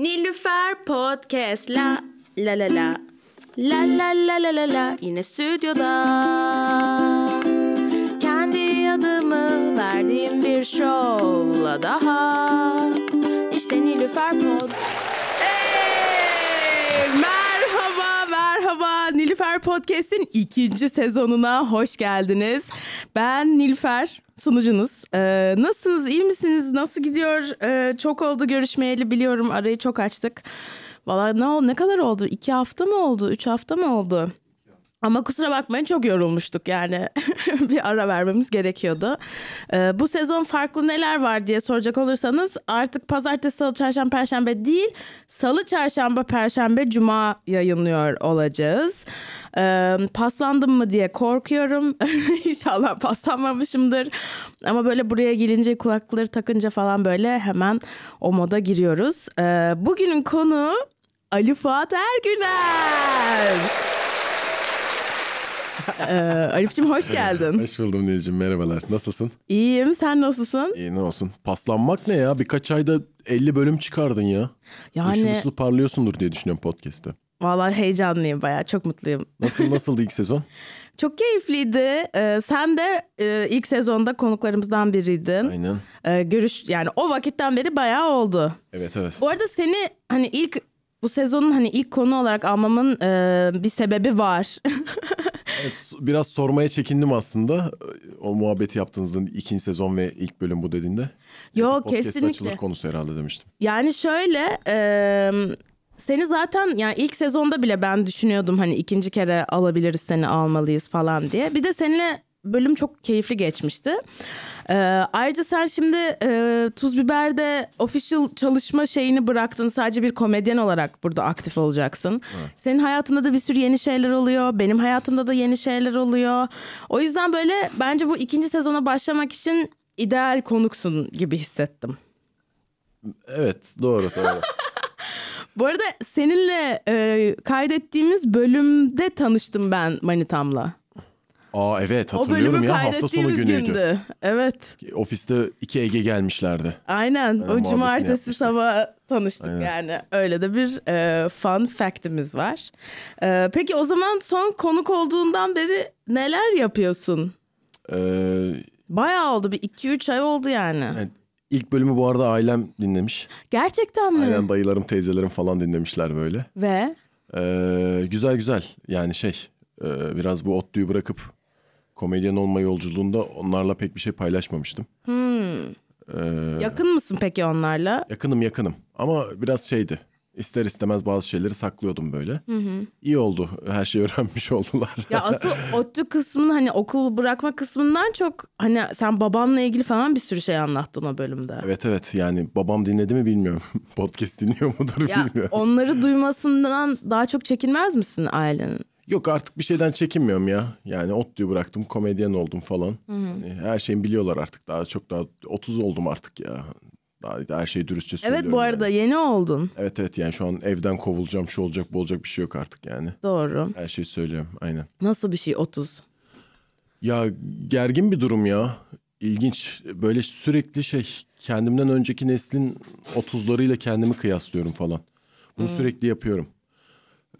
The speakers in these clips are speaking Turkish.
Nilüfer Podcast. La la la la. La la la la la la. Yine stüdyoda. Kendi adımı verdiğim bir şovla daha. İşte Nilüfer Pod Podcast'in ikinci sezonuna hoş geldiniz. Ben Nilüfer, sunucunuz. Ee, nasılsınız, iyi misiniz? Nasıl gidiyor? Ee, çok oldu görüşmeyeli biliyorum. Arayı çok açtık. Valla ne, ne kadar oldu? İki hafta mı oldu? Üç hafta mı oldu? Ama kusura bakmayın çok yorulmuştuk yani bir ara vermemiz gerekiyordu. Ee, bu sezon farklı neler var diye soracak olursanız artık pazartesi, salı, çarşamba, perşembe değil salı, çarşamba, perşembe, cuma yayınlıyor olacağız. Ee, paslandım mı diye korkuyorum. İnşallah paslanmamışımdır. Ama böyle buraya gelince kulaklıkları takınca falan böyle hemen o moda giriyoruz. Ee, bugünün konu Ali Fuat Ergüner. Ee, Arif'cim hoş geldin. Hoş buldum Nilcim merhabalar. Nasılsın? İyiyim sen nasılsın? İyi ne olsun. Paslanmak ne ya? Birkaç ayda 50 bölüm çıkardın ya. Yani Işıl ışıl parlıyorsundur diye düşünüyorum podcast'te. vallahi heyecanlıyım bayağı çok mutluyum. Nasıl nasıldı ilk sezon? Çok keyifliydi. Ee, sen de e, ilk sezonda konuklarımızdan biriydin. Aynen. Ee, görüş yani o vakitten beri bayağı oldu. Evet evet. Bu arada seni hani ilk bu sezonun hani ilk konu olarak almamın e, bir sebebi var. S- Biraz sormaya çekindim aslında. O muhabbeti yaptığınızda ikinci sezon ve ilk bölüm bu dediğinde. Yok, kesinlikle. açılır konusu herhalde demiştim. Yani şöyle e, seni zaten yani ilk sezonda bile ben düşünüyordum hani ikinci kere alabiliriz seni almalıyız falan diye. Bir de seninle bölüm çok keyifli geçmişti. E, ayrıca sen şimdi e, Tuz Biber'de official çalışma şeyini bıraktın. Sadece bir komedyen olarak burada aktif olacaksın. Senin hayatında da bir sürü yeni şeyler oluyor. Benim hayatımda da yeni şeyler oluyor. O yüzden böyle bence bu ikinci sezona başlamak için ideal konuksun gibi hissettim. Evet doğru doğru. Bu arada seninle e, kaydettiğimiz bölümde tanıştım ben Manitam'la. Aa evet hatırlıyorum ya hafta sonu günüydü. gündü. Evet. Ofiste iki Ege gelmişlerdi. Aynen. muhabbetini o cumartesi yapmıştık. sabah tanıştık Aynen. yani. Öyle de bir e, fun fact'imiz var. E, peki o zaman son konuk olduğundan beri neler yapıyorsun? Ee, Bayağı oldu. Bir 2-3 ay oldu yani. evet, ilk bölümü bu arada ailem dinlemiş. Gerçekten mi? Aynen dayılarım teyzelerim falan dinlemişler böyle. Ve Ee, güzel güzel yani şey e, biraz bu ODTÜ'yü bırakıp komedyen olma yolculuğunda onlarla pek bir şey paylaşmamıştım. hmm, Ee, yakın mısın peki onlarla? yakınım yakınım ama biraz şeydi ister istemez bazı şeyleri saklıyordum böyle. İyi oldu her şeyi öğrenmiş oldular. Ya asıl ODTÜ kısmının hani okul bırakma kısmından çok hani sen babanla ilgili falan bir sürü şey anlattın o bölümde. evet evet yani babam dinledi mi bilmiyorum. Podcast dinliyor mudur Ya bilmiyorum. onları duymasından daha çok çekinmez misin ailenin? Yok artık bir şeyden çekinmiyorum ya. Yani ODTÜ'yü bıraktım komedyen oldum falan. Hani her şeyi biliyorlar artık daha çok daha 30 oldum artık ya. Daha her şeyi dürüstçe söylüyorum. Evet bu arada yani. yeni oldun. Evet evet yani şu an evden kovulacağım şu olacak bu olacak bir şey yok artık yani. Doğru. Her şeyi söylüyorum aynen. Nasıl bir şey 30? Ya gergin bir durum ya. İlginç. Böyle sürekli şey kendimden önceki neslin 30'larıyla kendimi kıyaslıyorum falan. Bunu sürekli yapıyorum.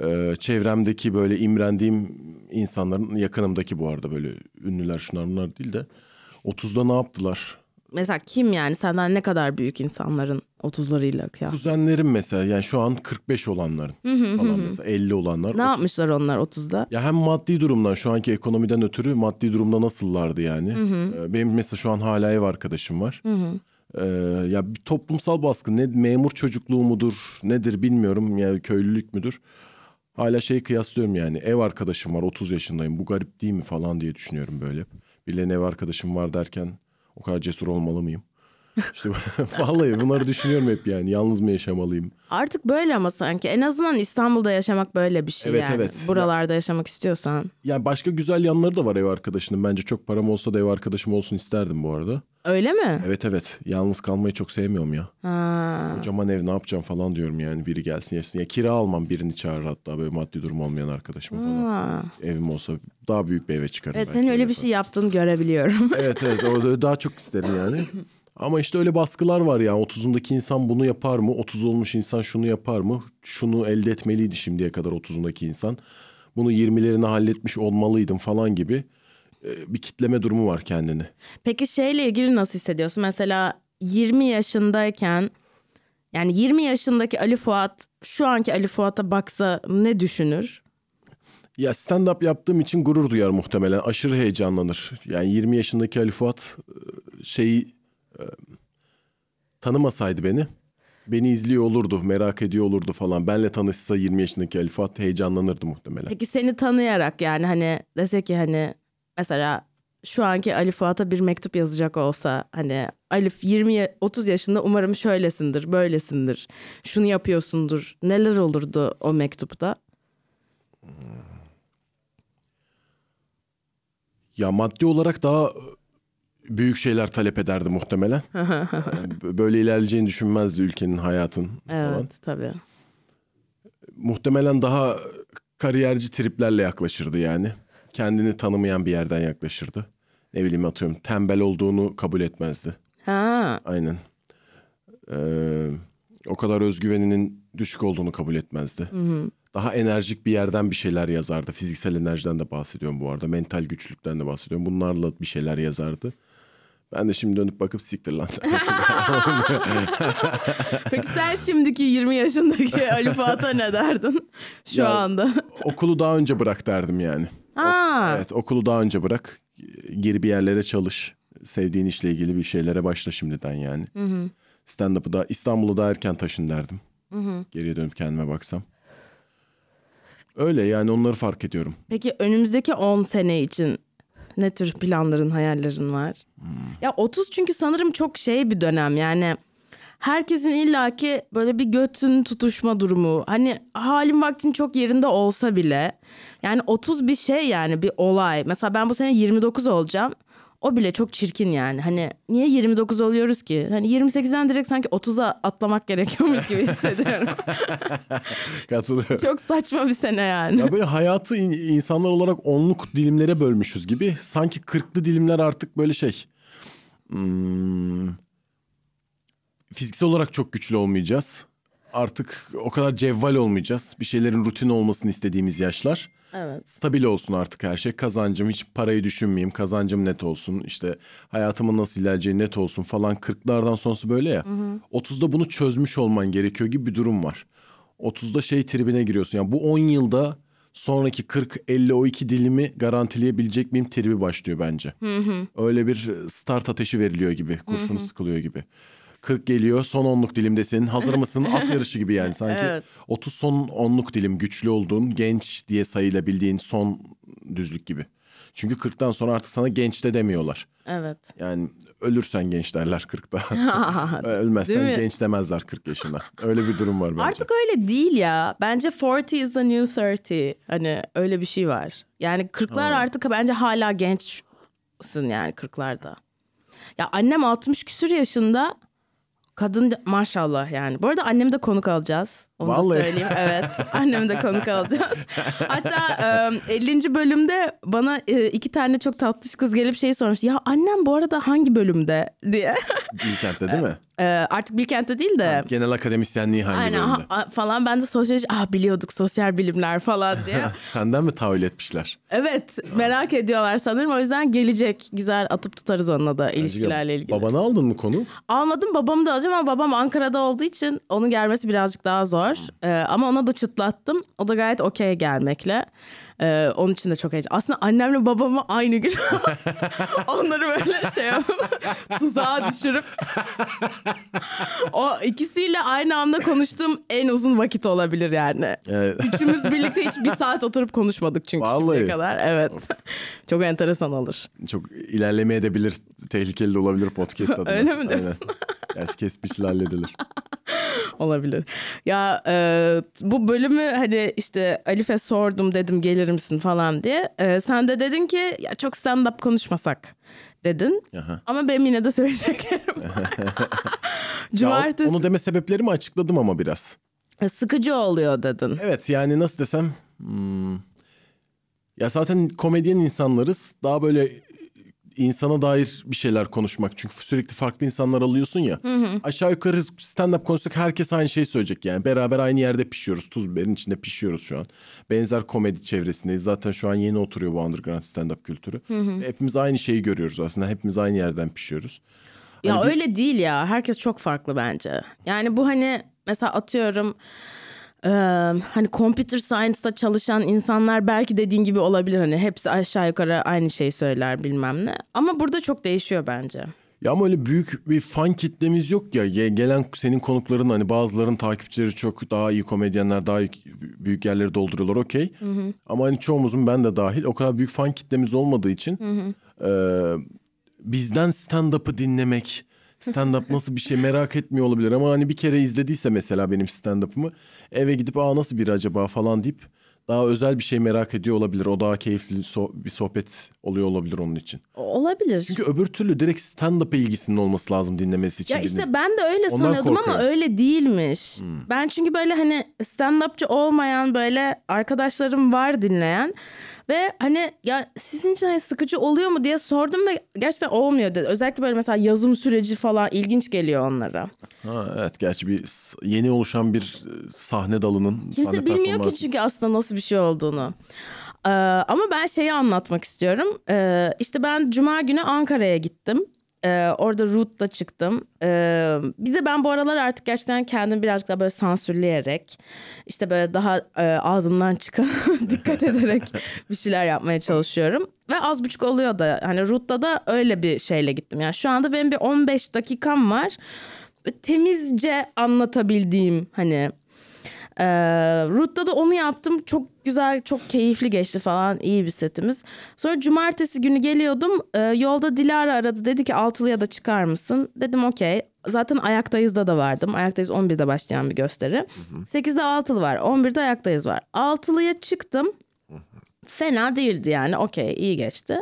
Ee, çevremdeki böyle imrendiğim insanların yakınımdaki bu arada böyle ünlüler şunlar bunlar değil de 30'da ne yaptılar? Mesela kim yani senden ne kadar büyük insanların 30'larıyla kıyas? Kuzenlerim mesela yani şu an 45 olanların falan mesela 50 olanlar. Ne yapmışlar onlar 30'da? Ya hem maddi durumdan şu anki ekonomiden ötürü maddi durumda nasıllardı yani. Ee, Benim mesela şu an hala ev arkadaşım var. Ee, ya bir toplumsal baskı ne memur çocukluğu mudur nedir bilmiyorum yani köylülük müdür. Hala şeyi kıyaslıyorum yani ev arkadaşım var 30 yaşındayım bu garip değil mi falan diye düşünüyorum böyle. Birilerine ev arkadaşım var derken o kadar cesur olmalı mıyım? İşte vallahi bunları düşünüyorum hep yani yalnız mı yaşamalıyım? Artık böyle ama sanki en azından İstanbul'da yaşamak böyle bir şey Evet, yani. evet. Buralarda yaşamak istiyorsan. Yani başka güzel yanları da var ev arkadaşının. Bence çok param olsa da ev arkadaşım olsun isterdim bu arada. Öyle mi? Evet evet. Yalnız kalmayı çok sevmiyorum ya. Ha. Kocaman ev ne yapacağım falan diyorum yani. Biri gelsin yaşasın. Ya kira almam birini çağırır hatta böyle maddi durum olmayan arkadaşıma falan. Ha. Evim olsa daha büyük bir eve çıkarım. Evet senin öyle bir şey yaptığını görebiliyorum. Evet evet orada daha çok isterim yani. Ama işte öyle baskılar var ya. 30'undaki insan bunu yapar mı? 30 olmuş insan şunu yapar mı? Şunu elde etmeliydi şimdiye kadar 30'undaki insan. Bunu 20'lerine halletmiş olmalıydım falan gibi e, bir kitleme durumu var kendini. Peki şeyle ilgili nasıl hissediyorsun? Mesela 20 yaşındayken yani 20 yaşındaki Ali Fuat şu anki Ali Fuat'a baksa ne düşünür? Ya stand-up yaptığım için gurur duyar muhtemelen. Aşırı heyecanlanır. Yani 20 yaşındaki Ali Fuat e, şeyi e, tanımasaydı beni beni izliyor olurdu, merak ediyor olurdu falan. Benle tanışsa 20 yaşındaki Ali Fuat heyecanlanırdı muhtemelen. Peki seni tanıyarak yani hani dese ki hani mesela şu anki Ali Fuat'a bir mektup yazacak olsa hani Alif 20 30 yaşında umarım şöylesindir, böylesindir. Şunu yapıyorsundur. Neler olurdu o mektupta? Ya maddi olarak daha büyük şeyler talep ederdi muhtemelen. Yani Böyle ilerleyeceğini düşünmezdi ülkenin hayatın Evet, falan. tabii. Muhtemelen daha kariyerci triplerle yaklaşırdı yani. Kendini tanımayan bir yerden yaklaşırdı. Ne bileyim atıyorum tembel olduğunu kabul etmezdi. Ha, Aynen. Ee, o kadar özgüveninin düşük olduğunu kabul etmezdi. Daha enerjik bir yerden bir şeyler yazardı. Fiziksel enerjiden de bahsediyorum bu arada. Mental güçlükten de bahsediyorum. Bunlarla bir şeyler yazardı. Ben de şimdi dönüp bakıp siktir lan. Peki sen şimdiki 20 yaşındaki Ali Fuat'a ne derdin şu Ya- anda? Okulu daha önce bırak derdim yani. Ha, Evet okulu daha önce bırak. Gir bir yerlere çalış. Sevdiğin işle ilgili bir şeylere başla şimdiden yani. Stand-up'ı da İstanbul'a da erken taşın derdim. Geriye dönüp kendime baksam. Öyle yani onları fark ediyorum. Peki önümüzdeki 10 sene için ne tür planların, hayallerin var? Ya 30 çünkü sanırım çok şey bir dönem yani. Herkesin illaki böyle bir götün tutuşma durumu. Hani halin vaktin çok yerinde olsa bile. Yani 30 bir şey yani bir olay. Mesela ben bu sene 29 olacağım. O bile çok çirkin yani. Hani niye 29 oluyoruz ki? Hani 28'den direkt sanki 30'a atlamak gerekiyormuş gibi hissediyorum. Katılıyorum. çok saçma bir sene yani. Ya böyle hayatı in- insanlar olarak onluk dilimlere bölmüşüz gibi. Sanki kırklı dilimler artık böyle şey. Hmm, fiziksel olarak çok güçlü olmayacağız. Artık o kadar cevval olmayacağız. Bir şeylerin rutin olmasını istediğimiz yaşlar. Evet. Stabil olsun artık her şey. Kazancım hiç parayı düşünmeyeyim. Kazancım net olsun. İşte hayatımın nasıl ilerleyeceği net olsun falan. 40'lardan sonrası böyle ya. 30'da bunu çözmüş olman gerekiyor gibi bir durum var. 30'da şey tribine giriyorsun. Yani bu 10 yılda sonraki 40 50 o iki dilimi garantileyebilecek miyim tribi başlıyor bence. Öyle bir start ateşi veriliyor gibi. Kurşun sıkılıyor gibi. 40 geliyor son onluk dilimdesin. Hazır mısın? At yarışı gibi yani sanki. Evet. 30 son onluk dilim güçlü olduğun genç diye sayılabildiğin son düzlük gibi. Çünkü 40'tan sonra artık sana genç de demiyorlar. Evet. Yani ölürsen genç derler 40'ta. Değil Ölmezsen genç demezler 40 yaşında. Öyle bir durum var bence. Artık öyle değil ya. Bence 40 is the new 30. Hani öyle bir şey var. Yani 40'lar artık bence hala gençsin yani 40'larda. Ya annem 60 küsür yaşında. Kadın maşallah yani. Bu arada annemi de konuk alacağız. Onu Vallahi. da söyleyeyim. Evet. Annemi de konuk alacağız. Hatta e, 50. bölümde bana e, iki tane çok tatlış kız gelip şey sormuş. Ya annem bu arada hangi bölümde diye. Bilkent'te değil mi? E, artık Bilkent'te değil de. Genel akademisyenliği hangi Aynen bölümde? ha- falan ben de sosyoloji ah biliyorduk sosyal bilimler falan diye. Senden mi tahayyül etmişler? evet merak ediyorlar sanırım o yüzden gelecek güzel atıp tutarız onunla da ilişkilerle ilgili. Babanı aldın mı konu? Almadım babamı da alacağım ama babam Ankara'da olduğu için onun gelmesi birazcık daha zor. Ee, ama ona da çıtlattım. O da gayet okey gelmekle. Ee, onun için de çok heyecan. Aslında annemle babamı aynı gün onları böyle şey yapıp tuzağa düşürüp o ikisiyle aynı anda konuştuğum en uzun vakit olabilir yani. Evet. Üçümüz birlikte hiç bir saat oturup konuşmadık çünkü Vallahi. şimdiye kadar. Evet. Çok enteresan olur. Çok ilerleme edebilir, tehlikeli de olabilir podcast adına. Öyle mi diyorsun? Aynen. Gerçi kesmişle halledilir. Olabilir. Ya e, bu bölümü hani işte Alif'e sordum dedim gelir misin falan diye. E, sen de dedin ki ya çok stand up konuşmasak dedin. Aha. Ama benim yine de söyleyeceklerim var. Ya Cumartesi onu deme sebeplerimi açıkladım ama biraz. sıkıcı oluyor dedin. Evet yani nasıl desem... hmm, ya zaten komedyen insanlarız. Daha böyle insana dair bir şeyler konuşmak. Çünkü sürekli farklı insanlar alıyorsun ya. Aşağı yukarı stand-up konuşsak herkes aynı şeyi söyleyecek yani. Beraber aynı yerde pişiyoruz. Tuz biberin içinde pişiyoruz şu an. Benzer komedi çevresindeyiz. Zaten şu an yeni oturuyor bu underground stand-up kültürü. Hepimiz aynı şeyi görüyoruz aslında. Hepimiz aynı yerden pişiyoruz. Ya Hani bir- öyle değil ya. Herkes çok farklı bence. Yani bu hani mesela atıyorum eee, hani computer science'da çalışan insanlar belki dediğin gibi olabilir hani hepsi aşağı yukarı aynı şeyi söyler bilmem ne. Ama burada çok değişiyor bence. Ya ama öyle büyük bir fan kitlemiz yok ya. Ge- Gelen senin konukların hani bazıların takipçileri çok daha iyi komedyenler, daha iyi- büyük yerleri dolduruyorlar okey. Ama hani çoğumuzun ben de dahil o kadar büyük fan kitlemiz olmadığı için e, bizden stand-up'ı dinlemek, stand-up nasıl bir şey merak etmiyor olabilir. Ama hani bir kere izlediyse mesela benim stand-up'ımı eve gidip aa nasıl biri acaba falan deyip daha özel bir şey merak ediyor olabilir. O daha keyifli so- bir sohbet oluyor olabilir onun için. Olabilir. Çünkü öbür türlü direkt stand-up'a ilgisinin olması lazım dinlemesi için. Ya işte ben de öyle Ondan sanıyordum ama korkuyorum. öyle değilmiş. Ben çünkü böyle hani stand-upçı olmayan böyle arkadaşlarım var dinleyen ve hani ya sizin için hani sıkıcı oluyor mu diye sordum ve gerçekten olmuyor dedi. Özellikle böyle mesela yazım süreci falan ilginç geliyor onlara. Ha, evet gerçi bir yeni oluşan bir e, sahne dalının Kimse sahne bilmiyor ki çünkü aslında nasıl bir şey olduğunu. Ee, ama ben şeyi anlatmak istiyorum. Ee, işte ben cuma günü Ankara'ya gittim. Ee, orada Root'ta çıktım. Ee, bir de ben bu aralar artık gerçekten kendimi birazcık daha böyle sansürleyerek... işte böyle daha e, ağzımdan çıkan dikkat ederek bir şeyler yapmaya çalışıyorum. Ve az buçuk oluyor da hani Root'ta da öyle bir şeyle gittim. Yani şu anda benim bir 15 dakikam var. Temizce anlatabildiğim hani ee, Root'ta da onu yaptım. Çok güzel, çok keyifli geçti falan. İyi bir setimiz. Sonra cumartesi günü geliyordum. Ee, yolda Dilara aradı. Dedi ki Altılı'ya da çıkar mısın? Dedim okey. Zaten Ayaktayız'da da vardım. Ayaktayız 11'de başlayan bir gösteri. 8'de Altılı var. 11'de Ayaktayız var. Altılı'ya çıktım. Fena değildi yani. Okey iyi geçti.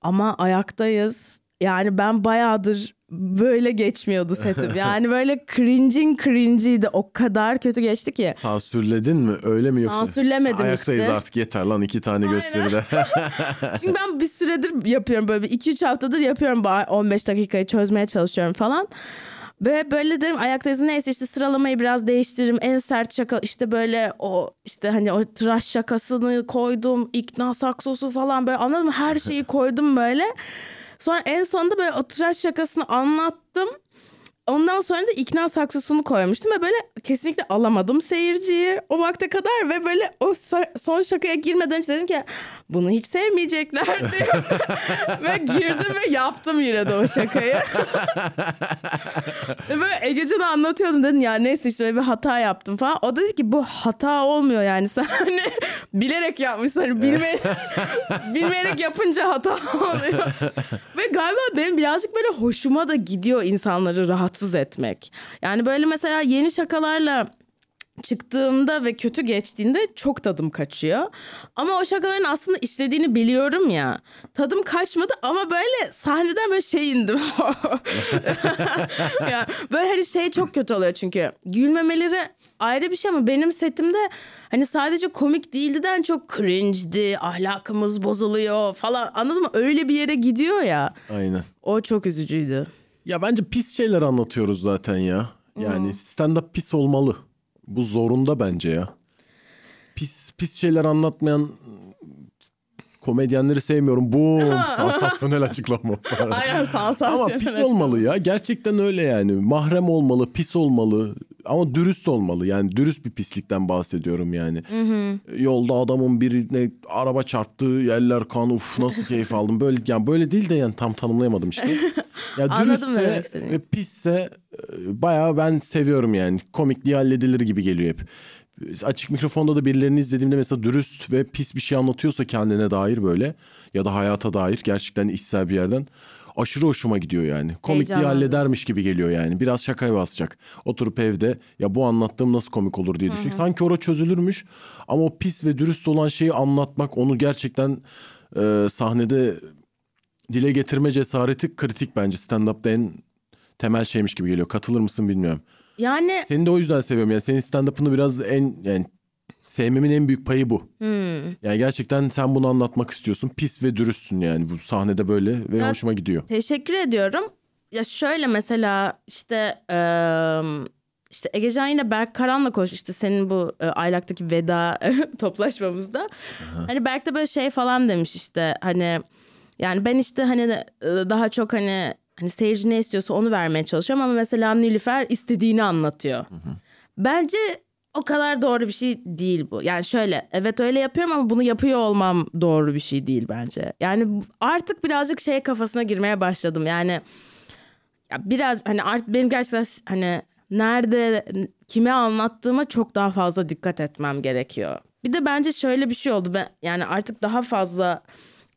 Ama ayaktayız. Yani ben bayağıdır böyle geçmiyordu setim. Yani böyle cringe'in cringe'iydi. O kadar kötü geçti ki. Sansürledin mi öyle mi yoksa? Sansürlemedim Ayaktayız işte. artık yeter lan iki tane gösteride. Çünkü ben bir süredir yapıyorum böyle 2-3 haftadır yapıyorum. Ba- 15 dakikayı çözmeye çalışıyorum falan. Ve böyle dedim ayaktayız neyse işte sıralamayı biraz değiştiririm. En sert şaka işte böyle o işte hani o tıraş şakasını koydum. ikna saksosu falan böyle anladın mı? Her şeyi koydum böyle. Sonra en sonunda böyle o şakasını anlattım. Ondan sonra da ikna saksosunu koymuştum ve böyle kesinlikle alamadım seyirciyi o vakte kadar ve böyle o son şakaya girmeden önce dedim ki bunu hiç sevmeyeceklerdi. ve girdim ve yaptım yine de o şakayı. ve böyle Egecan'a anlatıyordum dedim ya neyse işte bir hata yaptım falan. O dedi ki bu hata olmuyor yani sen hani bilerek yapmışsın hani bilme, bilmeyerek yapınca hata oluyor. Ve galiba benim birazcık böyle hoşuma da gidiyor insanları rahatsız etmek. Yani böyle mesela yeni şakalarla çıktığımda ve kötü geçtiğinde çok tadım kaçıyor. Ama o şakaların aslında işlediğini biliyorum ya. Tadım kaçmadı ama böyle sahneden böyle şey indim. ya böyle hani şey çok kötü oluyor çünkü. Gülmemeleri ayrı bir şey ama benim setimde hani sadece komik değildiden çok cringe'di, ahlakımız bozuluyor falan. Anladın mı? Öyle bir yere gidiyor ya. Aynen. O çok üzücüydü. Ya bence pis şeyler anlatıyoruz zaten ya. Yani stand-up pis olmalı. Bu zorunda bence ya. Pis pis şeyler anlatmayan komedyenleri sevmiyorum. Bu sansasyonel açıklama. Aynen Ama sansasyonel. pis olmalı ya. Gerçekten öyle yani. Mahrem olmalı, pis olmalı. Ama dürüst olmalı. Yani dürüst bir pislikten bahsediyorum yani. Yolda adamın birine araba çarptı, yerler kan, uf nasıl keyif aldım. Böyle yani böyle değil de yani tam tanımlayamadım işte. Ya dürüstse ve pisse e, bayağı ben seviyorum yani. Komikliği halledilir gibi geliyor hep. Açık mikrofonda da birilerini izlediğimde mesela dürüst ve pis bir şey anlatıyorsa kendine dair böyle ya da hayata dair gerçekten içsel bir yerden aşırı hoşuma gidiyor yani. Komikliği Heyecanlandım. halledermiş gibi geliyor yani. Biraz şakaya basacak. Oturup evde ya bu anlattığım nasıl komik olur diye düşünecek. Sanki orada çözülürmüş ama o pis ve dürüst olan şeyi anlatmak onu gerçekten e, sahnede dile getirme cesareti kritik bence. Stand-up'ta en temel şeymiş gibi geliyor. Katılır mısın bilmiyorum. Yani Seni de o yüzden seviyorum. Yani senin stand-up'ını biraz en yani sevmemin en büyük payı bu. hmm, Yani gerçekten sen bunu anlatmak istiyorsun. Pis ve dürüstsün yani bu sahnede böyle ve Ya- hoşuma gidiyor. Teşekkür ediyorum. Ya şöyle mesela işte eee, işte Egecan yine Berk Karan'la koş işte senin bu e, aylaktaki veda toplaşmamızda. Hani Berk de böyle şey falan demiş işte hani yani ben işte hani e, daha çok hani hani seyirci ne istiyorsa onu vermeye çalışıyorum ama mesela Nilüfer istediğini anlatıyor. Bence o kadar doğru bir şey değil bu. Yani şöyle evet öyle yapıyorum ama bunu yapıyor olmam doğru bir şey değil bence. Yani artık birazcık şey kafasına girmeye başladım. Yani ya biraz hani artık benim gerçekten hani nerede kime anlattığıma çok daha fazla dikkat etmem gerekiyor. Bir de bence şöyle bir şey oldu. Ben yani artık daha fazla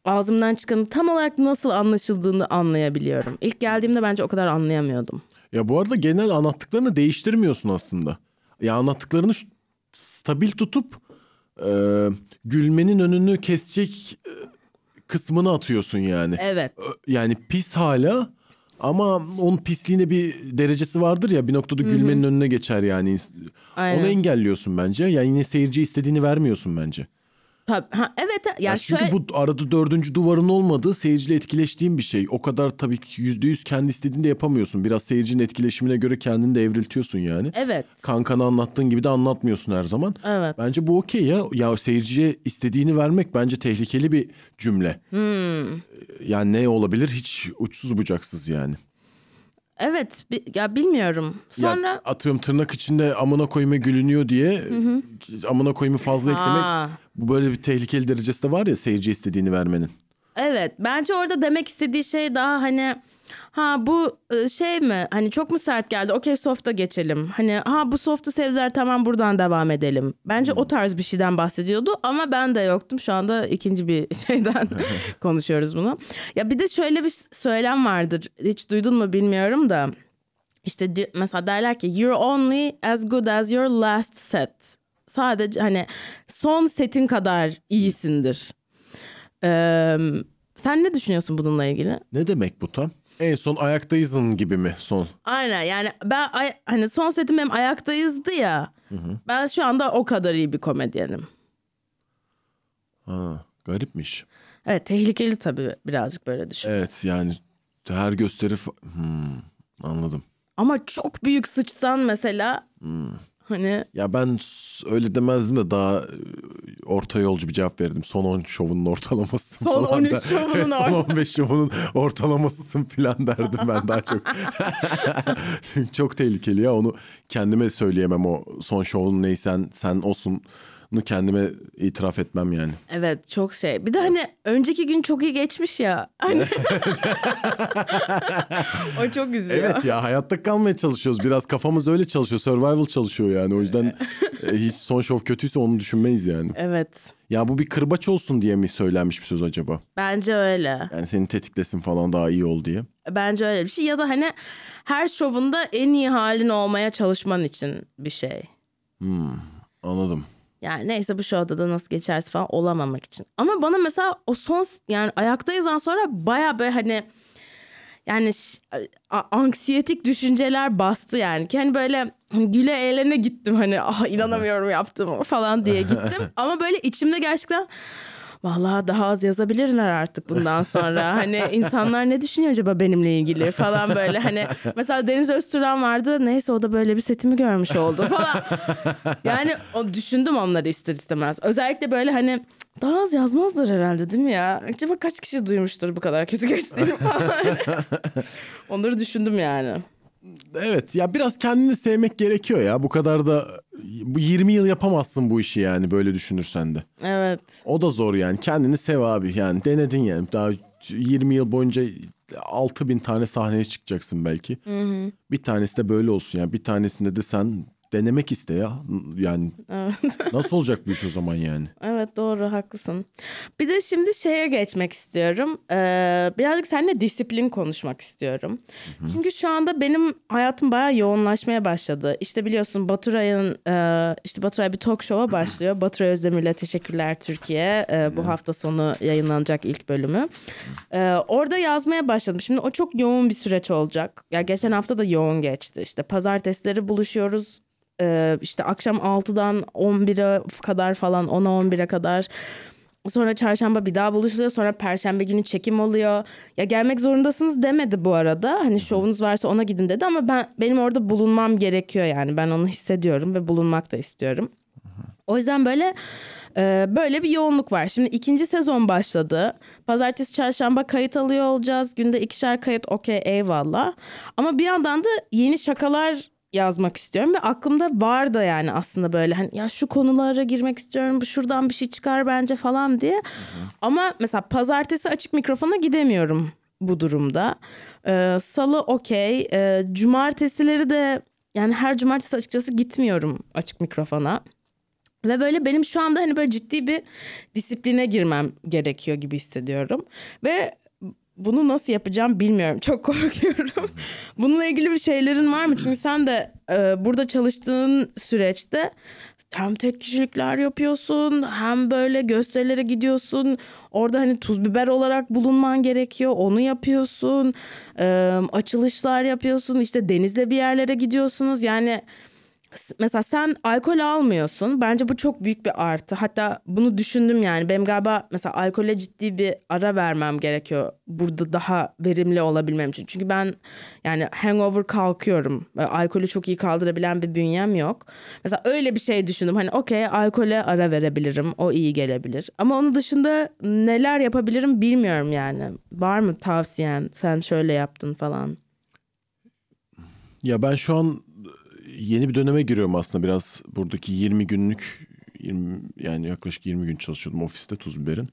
ağzımdan çıkanın tam olarak nasıl anlaşıldığını anlayabiliyorum. İlk geldiğimde bence o kadar anlayamıyordum. Ya bu arada genel anlattıklarını değiştirmiyorsun aslında. Ya anlattıklarını stabil tutup e, gülmenin önünü kesecek e, kısmını atıyorsun yani. Evet. Yani pis hala ama onun pisliğine bir derecesi vardır ya bir noktada gülmenin önüne geçer yani. Aynen. Onu engelliyorsun bence. Yani yine seyirciye istediğini vermiyorsun bence. Tabii. Ha, evet. Ya, Ya çünkü şöyle... bu arada dördüncü duvarın olmadığı seyirciyle etkileştiğin bir şey. O kadar tabii ki yüzde yüz kendi istediğinde yapamıyorsun. Biraz seyircinin etkileşimine göre kendini de evriltiyorsun yani. Evet. Kankana anlattığın gibi de anlatmıyorsun her zaman. Evet. Bence bu okey ya. Ya seyirciye istediğini vermek bence tehlikeli bir cümle. Hmm. Yani ne olabilir? Hiç uçsuz bucaksız yani. Evet. bi- ya bilmiyorum. Sonra... Ya atıyorum tırnak içinde amına koyma gülünüyor diye amına koymayı fazla eklemek. Ha. Bu böyle bir tehlikeli derecesi de var ya seyirciye istediğini vermenin. Evet bence orada demek istediği şey daha hani ha bu e, şey mi hani çok mu sert geldi okey soft'a geçelim. Hani ha bu soft'u sevdiler tamam buradan devam edelim. Bence o tarz bir şeyden bahsediyordu ama ben de yoktum şu anda ikinci bir şeyden konuşuyoruz bunu. Ya bir de şöyle bir söylem vardır hiç duydun mu bilmiyorum da işte mesela derler ki you're only as good as your last set. Sadece hani son setin kadar iyisindir. Ee, sen ne düşünüyorsun bununla ilgili? Ne demek bu tam? En son ayaktayızın gibi mi son? Aynen yani ben ay- hani son setim benim ayaktayızdı ya. Ben şu anda o kadar iyi bir komedyenim. Ha, garipmiş. Evet tehlikeli tabii birazcık böyle düşün. Evet yani her gösteri... fa- Hmm, anladım. Ama çok büyük sıçsan mesela hani Ya ben öyle demezdim de daha e, orta yolcu bir cevap verdim. Son 10 şovunun ortalaması Son falan 13 da- şovunun Son 15 şovunun ortalamasısın falan derdim ben daha çok. Çünkü çok tehlikeli ya onu kendime söyleyemem o son şovun neysen sen olsun kendime itiraf etmem yani. evet çok şey. Bir de hani önceki gün çok iyi geçmiş ya. Hani o çok üzüyor. Evet ya hayatta kalmaya çalışıyoruz. Biraz kafamız öyle çalışıyor. Survival çalışıyor yani. O yüzden e, hiç son şov kötüyse onu düşünmeyiz yani. Evet. Ya bu bir kırbaç olsun diye mi söylenmiş bir söz acaba? Bence öyle. Yani seni tetiklesin falan daha iyi ol diye. Bence öyle bir şey ya da hani her şovunda en iyi halin olmaya çalışman için bir şey. Anladım. Yani neyse bu şovda da nasıl geçerse falan olamamak için. Ama bana mesela o son yani ayaktayızdan sonra baya böyle hani yani anksiyetik düşünceler bastı yani. Ki hani böyle hani güle eğlene gittim hani ah inanamıyorum yaptım falan diye gittim. Ama böyle içimde gerçekten Vallahi daha az yazabilirler artık bundan sonra. Hani insanlar ne düşünüyor acaba benimle ilgili falan böyle. Hani mesela Deniz Öztürk'ün vardı. Neyse o da böyle bir setimi görmüş oldu falan. Yani o düşündüm onları ister istemez. Özellikle böyle hani daha az yazmazlar herhalde değil mi ya? Acaba kaç kişi duymuştur bu kadar kötü geçtiğini falan. Onları düşündüm yani. Evet ya biraz kendini sevmek gerekiyor ya. Bu kadar da bu 20 yıl yapamazsın bu işi yani böyle düşünürsen de. Evet. O da zor yani. Kendini sev abi yani. Denedin yani. Daha 20 yıl boyunca 6000 tane sahneye çıkacaksın belki. Bir tanesi de böyle olsun yani. Bir tanesinde de sen denemek iste ya. Yani nasıl olacak bu iş o zaman yani? Evet doğru haklısın. Bir de şimdi şeye geçmek istiyorum. Ee, birazcık seninle disiplin konuşmak istiyorum. Çünkü şu anda benim hayatım bayağı yoğunlaşmaya başladı. İşte biliyorsun Baturay'ın e, işte Baturay bir talk show'a başlıyor. Baturay Özdemir'le Teşekkürler Türkiye. E, bu hafta sonu yayınlanacak ilk bölümü. E, orada yazmaya başladım. Şimdi o çok yoğun bir süreç olacak. Ya geçen hafta da yoğun geçti. İşte pazartesileri buluşuyoruz e, işte akşam 6'dan 11'e kadar falan 10'a 11'e kadar Sonra çarşamba bir daha buluşuluyor. Sonra perşembe günü çekim oluyor. Ya gelmek zorundasınız demedi bu arada. Hani şovunuz varsa ona gidin dedi ama ben benim orada bulunmam gerekiyor yani. Ben onu hissediyorum ve bulunmak da istiyorum. O yüzden böyle e, böyle bir yoğunluk var. Şimdi ikinci sezon başladı. Pazartesi, çarşamba kayıt alıyor olacağız. Günde ikişer kayıt okey eyvallah. Ama bir yandan da yeni şakalar yazmak istiyorum ve aklımda var da yani aslında böyle hani ya şu konulara girmek istiyorum şuradan bir şey çıkar bence falan diye. Ama mesela pazartesi açık mikrofona gidemiyorum bu durumda. Ee, Salı okey. Ee, cumartesileri de yani her cumartesi açıkçası gitmiyorum açık mikrofona. Ve böyle benim şu anda hani böyle ciddi bir disipline girmem gerekiyor gibi hissediyorum. Ve bunu nasıl yapacağım bilmiyorum. Çok korkuyorum. Bununla ilgili bir şeylerin var mı? Çünkü sen de e, burada çalıştığın süreçte hem tek kişilikler yapıyorsun hem böyle gösterilere gidiyorsun. Orada hani tuz biber olarak bulunman gerekiyor. Onu yapıyorsun. E, açılışlar yapıyorsun. İşte denizde bir yerlere gidiyorsunuz. Yani mesela sen alkol almıyorsun. Bence bu çok büyük bir artı. Hatta bunu düşündüm yani. Benim galiba mesela alkole ciddi bir ara vermem gerekiyor. Burada daha verimli olabilmem için. Çünkü ben yani hangover kalkıyorum. Alkolü çok iyi kaldırabilen bir bünyem yok. Mesela öyle bir şey düşündüm. Hani okey alkole ara verebilirim. O iyi gelebilir. Ama onun dışında neler yapabilirim bilmiyorum yani. Var mı tavsiyen? Sen şöyle yaptın falan. Ya ben şu an yeni bir döneme giriyorum aslında biraz buradaki 20 günlük 20, yani yaklaşık 20 gün çalışıyordum ofiste Tuz Biber'in.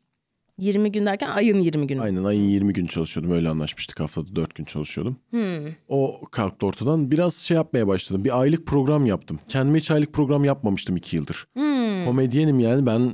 20 gün derken ayın 20 günü. Aynen ayın 20 gün çalışıyordum öyle anlaşmıştık haftada 4 gün çalışıyordum. Hmm. O kalktı ortadan biraz şey yapmaya başladım bir aylık program yaptım. Kendime hiç aylık program yapmamıştım 2 yıldır. Hmm. Komedyenim yani ben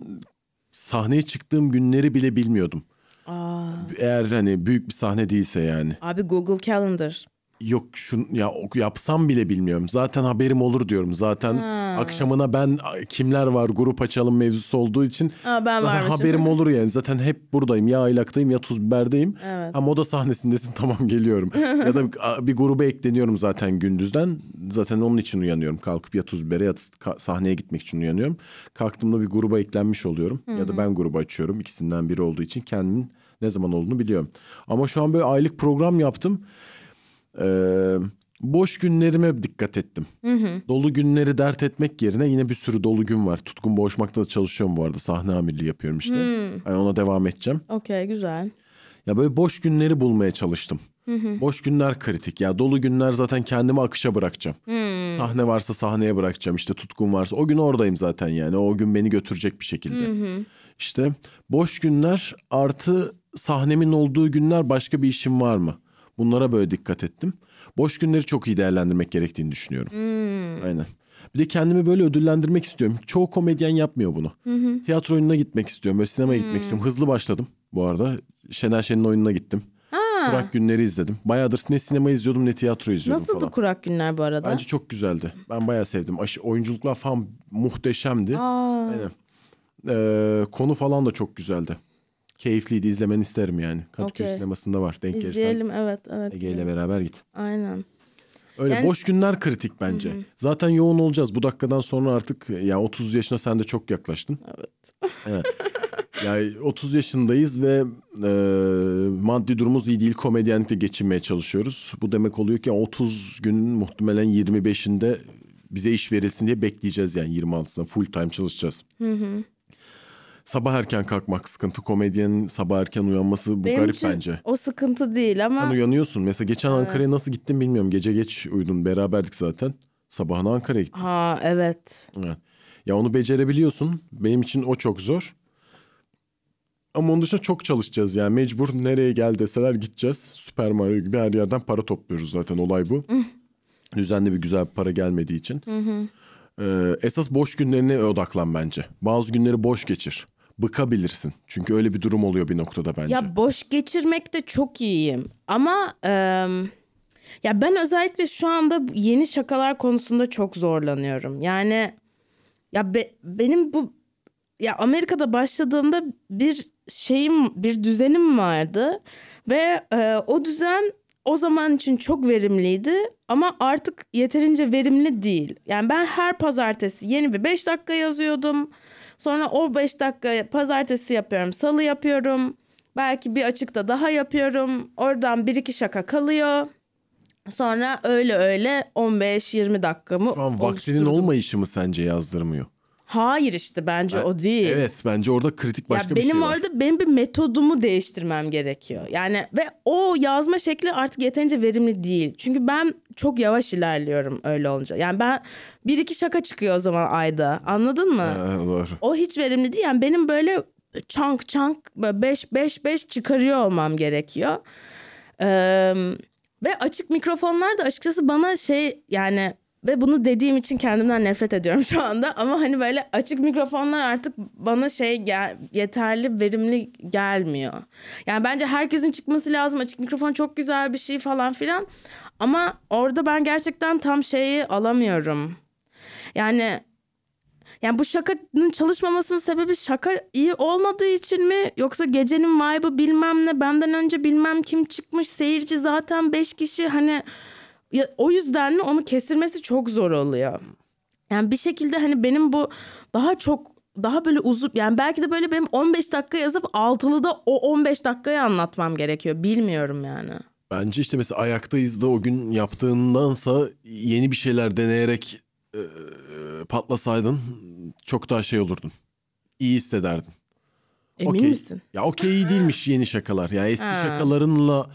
sahneye çıktığım günleri bile bilmiyordum. Aa. Eğer hani büyük bir sahne değilse yani. Abi Google Calendar yok şun ya yapsam bile bilmiyorum. Zaten haberim olur diyorum. Zaten ha. akşamına ben kimler var grup açalım mevzusu olduğu için Aa, ben zaten haberim olur yani. Zaten hep buradayım. Ya aylaktayım ya tuz biberdeyim. Evet. Ama o da sahnesindesin tamam geliyorum. ya da bir, bir gruba ekleniyorum zaten gündüzden. Zaten onun için uyanıyorum. Kalkıp ya tuz bibere ya sahneye gitmek için uyanıyorum. Kalktığımda bir gruba eklenmiş oluyorum. Hı-hı. Ya da ben grubu açıyorum. İkisinden biri olduğu için kendimin ne zaman olduğunu biliyorum. Ama şu an böyle aylık program yaptım. Ee, boş günlerime dikkat ettim. Hı hı. Dolu günleri dert etmek yerine yine bir sürü dolu gün var. Tutkun Boğuşmak'ta da çalışıyorum bu arada. Sahne amirliği yapıyorum işte. Hı. Yani ona devam edeceğim. Okey güzel. Ya böyle boş günleri bulmaya çalıştım. Hı hı. Boş günler kritik. Ya dolu günler zaten kendimi akışa bırakacağım. Hı. Sahne varsa sahneye bırakacağım. İşte tutkun varsa o gün oradayım zaten yani. O gün beni götürecek bir şekilde. Hı hı. İşte boş günler artı sahnemin olduğu günler başka bir işim var mı? Bunlara böyle dikkat ettim. Boş günleri çok iyi değerlendirmek gerektiğini düşünüyorum. Hmm. Aynen. Bir de kendimi böyle ödüllendirmek istiyorum. Çoğu komedyen yapmıyor bunu. Hı hı. Tiyatro oyununa gitmek istiyorum. Böyle sinemaya hmm. gitmek istiyorum. Hızlı başladım bu arada. Şener Şen'in oyununa gittim. Ha. Kurak günleri izledim. Bayağıdır ne sinema izliyordum ne tiyatro izliyordum Nasıldı falan. Kurak günler bu arada? Bence çok güzeldi. Ben bayağı sevdim. Aşı, oyunculuklar falan muhteşemdi. Aa. Aynen. Ee, konu falan da çok güzeldi keyifliydi izlemeni isterim yani. Kadıköy okay. sinemasında var denk gelirsen. İzleyelim evet evet. Ege ile beraber git. Aynen. Öyle yani... boş günler kritik bence. Hı-hı. Zaten yoğun olacağız. Bu dakikadan sonra artık ya 30 yaşına sen de çok yaklaştın. Evet. evet. Yani 30 yaşındayız ve e, maddi durumumuz iyi değil. Komedyenlikle geçinmeye çalışıyoruz. Bu demek oluyor ki 30 gün muhtemelen 25'inde bize iş verilsin diye bekleyeceğiz yani 26'sına full time çalışacağız. Hı hı. Sabah erken kalkmak sıkıntı. Komedyenin sabah erken uyanması bu Benim garip için bence. o sıkıntı değil ama... Sen uyanıyorsun. Mesela geçen evet. Ankara'ya nasıl gittin bilmiyorum. Gece geç uyudun. Beraberdik zaten. Sabahına Ankara'ya gittin. Ha evet. evet. Ya onu becerebiliyorsun. Benim için o çok zor. Ama onun dışında çok çalışacağız yani. Mecbur nereye gel deseler gideceğiz. Süper Mario gibi her yerden para topluyoruz zaten. Olay bu. Düzenli bir güzel bir para gelmediği için. Hı hı. Ee, esas boş günlerine odaklan bence. Bazı günleri boş geçir. Bıkabilirsin. Çünkü öyle bir durum oluyor bir noktada bence. Ya boş geçirmekte çok iyiyim. Ama e, ya ben özellikle şu anda yeni şakalar konusunda çok zorlanıyorum. Yani ya be, benim bu ya Amerika'da başladığımda bir şeyim bir düzenim vardı ve e, o düzen o zaman için çok verimliydi ama artık yeterince verimli değil. Yani ben her pazartesi yeni bir 5 dakika yazıyordum. Sonra o 5 dakika pazartesi yapıyorum, salı yapıyorum. Belki bir açıkta daha yapıyorum. Oradan bir iki şaka kalıyor. Sonra öyle öyle 15-20 dakikamı Şu an oluşturdum. olmayışı mı sence yazdırmıyor? Hayır işte bence o değil. Evet bence orada kritik başka ya bir benim şey var. orada benim bir metodumu değiştirmem gerekiyor. Yani ve o yazma şekli artık yeterince verimli değil. Çünkü ben çok yavaş ilerliyorum öyle olunca. Yani ben bir iki şaka çıkıyor o zaman ayda. Anladın mı? Ha, doğru. O hiç verimli değil. Yani benim böyle chunk chunk 5 5 5 çıkarıyor olmam gerekiyor. Ee, ve açık mikrofonlar da açıkçası bana şey yani ve bunu dediğim için kendimden nefret ediyorum şu anda ama hani böyle açık mikrofonlar artık bana şey gel, yeterli verimli gelmiyor. Yani bence herkesin çıkması lazım. Açık mikrofon çok güzel bir şey falan filan. Ama orada ben gerçekten tam şeyi alamıyorum. Yani yani bu şakanın çalışmamasının sebebi şaka iyi olmadığı için mi? Yoksa gecenin vibe'ı bilmem ne benden önce bilmem kim çıkmış seyirci zaten 5 kişi hani ya, o yüzden mi onu kestirmesi çok zor oluyor. Yani bir şekilde hani benim bu daha çok daha böyle uzun yani belki de böyle benim 15 dakika yazıp altılıda o 15 dakikayı anlatmam gerekiyor. Bilmiyorum yani. Bence işte mesela ayaktayız da o gün yaptığındansa yeni bir şeyler deneyerek e, patlasaydın çok daha şey olurdun. İyi hissederdin. Emin Okey. misin? Ya okey iyi değilmiş yeni şakalar. Yani eski Ha. şakalarınla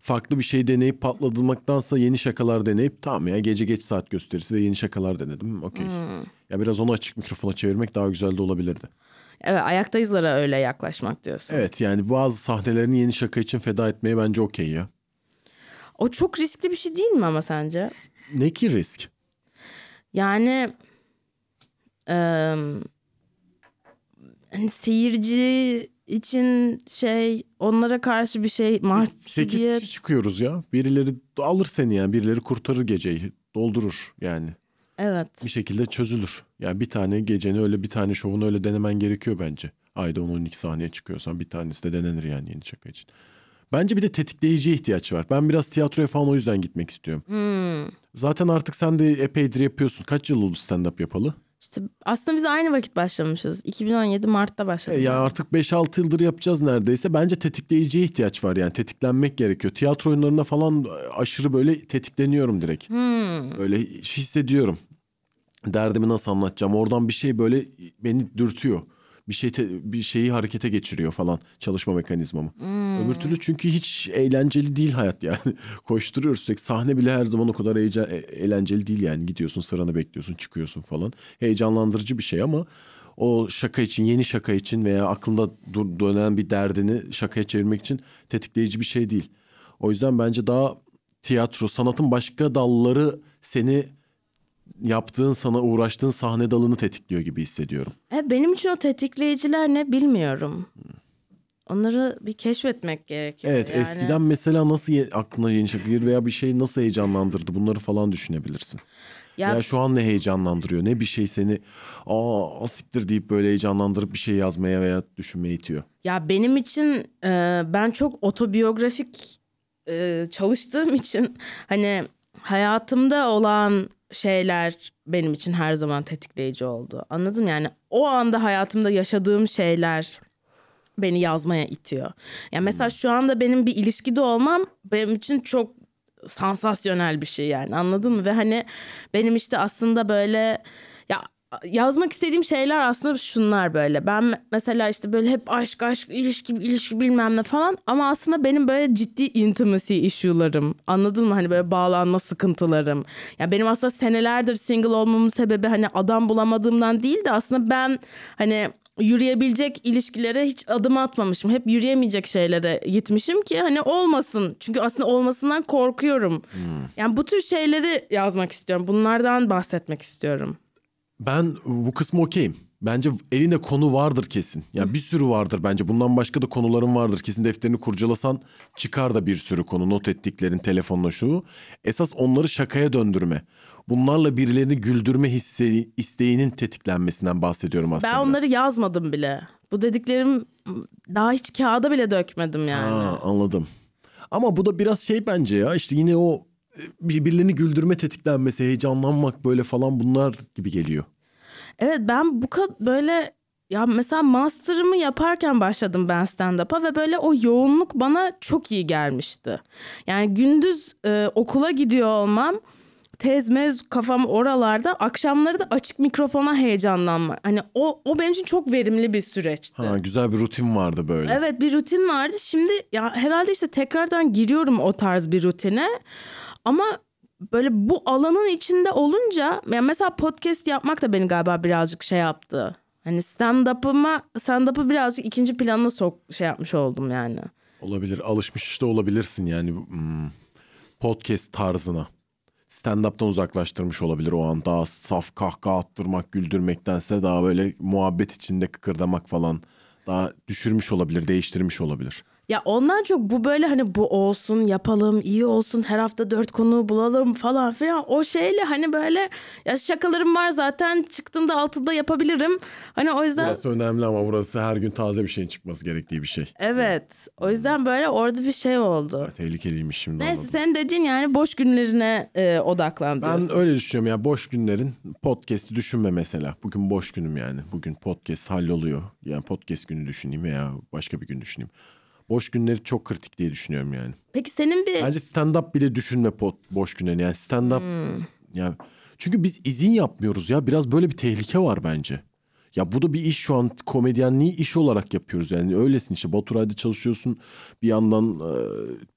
farklı bir şey deneyip patladırmaktansa yeni şakalar deneyip tamam ya gece geç saat gösterisi ve yeni şakalar denedim. Okey. Hmm. Ya biraz onu açık mikrofona çevirmek daha güzel de olabilirdi. Evet ayaktayızlara öyle yaklaşmak diyorsun. Evet yani bazı sahnelerini yeni şaka için feda etmeye bence okey ya. O çok riskli bir şey değil mi ama sence? Ne ki risk? Yani hani seyirci için şey onlara karşı bir şey 8 mahcubiyet. kişi çıkıyoruz ya. Birileri alır seni yani. Birileri kurtarır geceyi. Doldurur yani. Evet. Bir şekilde çözülür. Yani bir tane geceni öyle bir tane şovunu öyle denemen gerekiyor bence. Ayda 10-12 sahneye çıkıyorsan bir tanesi de denenir yani yeni şaka için. Bence bir de tetikleyiciye ihtiyaç var. Ben biraz tiyatroya falan o yüzden gitmek istiyorum. Hmm. Zaten artık sen de epeydir yapıyorsun. Kaç yıl oldu stand-up yapalı? İşte aslında biz aynı vakit başlamışız. 2017 Mart'ta E başladık. ya artık 5-6 yıldır yapacağız neredeyse. Bence tetikleyiciye ihtiyaç var yani. Tetiklenmek gerekiyor. Tiyatro oyunlarına falan aşırı böyle tetikleniyorum direkt. Hmm. Böyle hissediyorum. Derdimi nasıl anlatacağım? Oradan bir şey böyle beni dürtüyor. Bir şey te- bir şeyi harekete geçiriyor falan çalışma mekanizmamı. Öbür türlü çünkü hiç eğlenceli değil hayat yani. Koşturuyoruz sürekli. Sahne bile her zaman o kadar heyecan, e- eğlenceli değil yani. Gidiyorsun sıranı bekliyorsun çıkıyorsun falan. Heyecanlandırıcı bir şey ama o şaka için yeni şaka için veya aklında dur- dönen bir derdini şakaya çevirmek için tetikleyici bir şey değil. O yüzden bence daha tiyatro sanatın başka dalları seni yaptığın sana uğraştığın sahne dalını tetikliyor gibi hissediyorum. E, benim için o tetikleyiciler ne bilmiyorum. Onları bir keşfetmek gerekiyor. Evet yani. eskiden mesela nasıl ye- aklına yeni şaka gelir veya bir şey nasıl heyecanlandırdı bunları falan düşünebilirsin. Ya, Ya şu an ne heyecanlandırıyor ne bir şey seni aa asiktir deyip böyle heyecanlandırıp bir şey yazmaya veya düşünmeye itiyor. ya benim için e, ben çok otobiyografik e, çalıştığım için hani hayatımda olan şeyler benim için her zaman tetikleyici oldu. Anladın mı? Yani o anda hayatımda yaşadığım şeyler beni yazmaya itiyor. Yani mesela şu anda benim bir ilişkide olmam benim için çok sansasyonel bir şey yani anladın mı? Ve hani benim işte aslında böyle ya yazmak istediğim şeyler aslında şunlar böyle. Ben mesela işte böyle hep aşk aşk ilişki ilişki bilmem ne falan ama aslında benim böyle ciddi intimacy issue'larım. Anladın mı? Hani böyle bağlanma sıkıntılarım. Ya benim aslında senelerdir single olmamın sebebi hani adam bulamadığımdan değil de aslında ben hani yürüyebilecek ilişkilere hiç adım atmamışım. Hep yürüyemeyecek şeylere gitmişim ki hani olmasın. Çünkü aslında olmasından korkuyorum. Yani bu tür şeyleri yazmak istiyorum. Bunlardan bahsetmek istiyorum. Ben bu kısmı okeyim. Bence elinde konu vardır kesin. Yani bir sürü vardır bence. Bundan başka da konuların vardır. Kesin defterini kurcalasan çıkar da bir sürü konu. Not ettiklerin telefonla şu. Esas onları şakaya döndürme. Bunlarla birilerini güldürme hissi, isteğinin tetiklenmesinden bahsediyorum aslında. Ben biraz. onları yazmadım bile. Bu dediklerim daha hiç kağıda bile dökmedim yani. Ha, anladım. Ama bu da biraz şey bence ya işte yine o birbirlerini güldürme tetiklenmesi, heyecanlanmak böyle falan bunlar gibi geliyor. Evet ben bu kadar böyle ya mesela master'ımı yaparken başladım ben stand-up'a ve böyle o yoğunluk bana çok iyi gelmişti. Yani gündüz e, okula gidiyor olmam tez mez kafam oralarda akşamları da açık mikrofona heyecanlanma. Hani o, o benim için çok verimli bir süreçti. Ha, güzel bir rutin vardı böyle. Evet bir rutin vardı. Şimdi ya herhalde işte tekrardan giriyorum o tarz bir rutine. Ama böyle bu alanın içinde olunca ya mesela podcast yapmak da beni galiba birazcık şey yaptı. Hani stand-up'ıma stand-up'ı birazcık ikinci planına sok şey yapmış oldum yani. Olabilir. Alışmış işte olabilirsin yani hmm, podcast tarzına. Stand-up'tan uzaklaştırmış olabilir o an. Daha saf kahkaha attırmak, güldürmektense daha böyle muhabbet içinde kıkırdamak falan. Daha düşürmüş olabilir, değiştirmiş olabilir. Ya ondan çok bu böyle hani bu olsun yapalım iyi olsun her hafta dört konu bulalım falan filan o şeyle hani böyle ya şakalarım var zaten çıktığımda altında yapabilirim. Hani o yüzden Burası önemli ama burası her gün taze bir şeyin çıkması gerektiği bir şey. evet o yüzden böyle orada bir şey oldu. Tehlikeliymiş şimdi Neyse anladım. sen dediğin yani boş günlerine e, odaklan diyorsun. Ben öyle düşünüyorum ya boş günlerin podcast'i düşünme mesela. Bugün boş günüm yani. Bugün podcast halloluyor. Yani podcast günü düşüneyim veya başka bir gün düşüneyim. Boş günleri çok kritik diye düşünüyorum yani. Peki senin bir Bence stand-up bile düşünme pot, boş günlerini. Yani stand-up Hmm. yani çünkü biz izin yapmıyoruz ya. Biraz böyle bir tehlike var bence. Ya bu da bir iş şu an komedyenliği iş olarak yapıyoruz yani öylesin işte Baturay'da çalışıyorsun bir yandan e,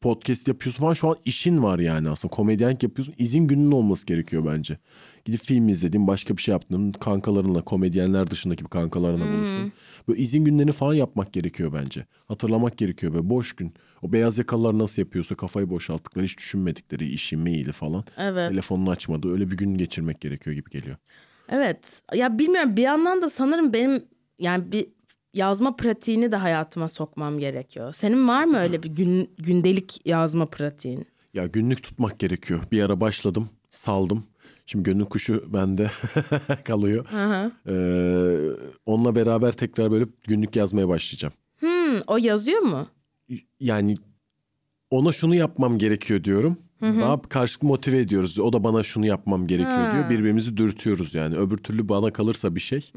podcast yapıyorsun falan şu an işin var yani aslında komedyenlik yapıyorsun izin gününün olması gerekiyor bence. Gidip film izledin başka bir şey yaptın kankalarınla komedyenler dışındaki bir kankalarına buluştun. Böyle izin günlerini falan yapmak gerekiyor bence. Hatırlamak gerekiyor böyle boş gün. O beyaz yakalılar nasıl yapıyorsa kafayı boşalttıkları hiç düşünmedikleri işi maili falan. Evet. Telefonunu açmadı öyle bir gün geçirmek gerekiyor gibi geliyor. Evet. Ya bilmiyorum bir yandan da sanırım benim yani bir yazma pratiğini de hayatıma sokmam gerekiyor. Senin var mı öyle bir gün, gündelik yazma pratiğin? Ya günlük tutmak gerekiyor. Bir ara başladım, saldım. Şimdi gönül kuşu bende kalıyor. Ee, onunla beraber tekrar böyle günlük yazmaya başlayacağım. Hmm, o yazıyor mu? Yani ona şunu yapmam gerekiyor diyorum. Daha karşı motive ediyoruz. O da bana şunu yapmam gerekiyor diyor. Birbirimizi dürtüyoruz yani. Öbür türlü bana kalırsa bir şey.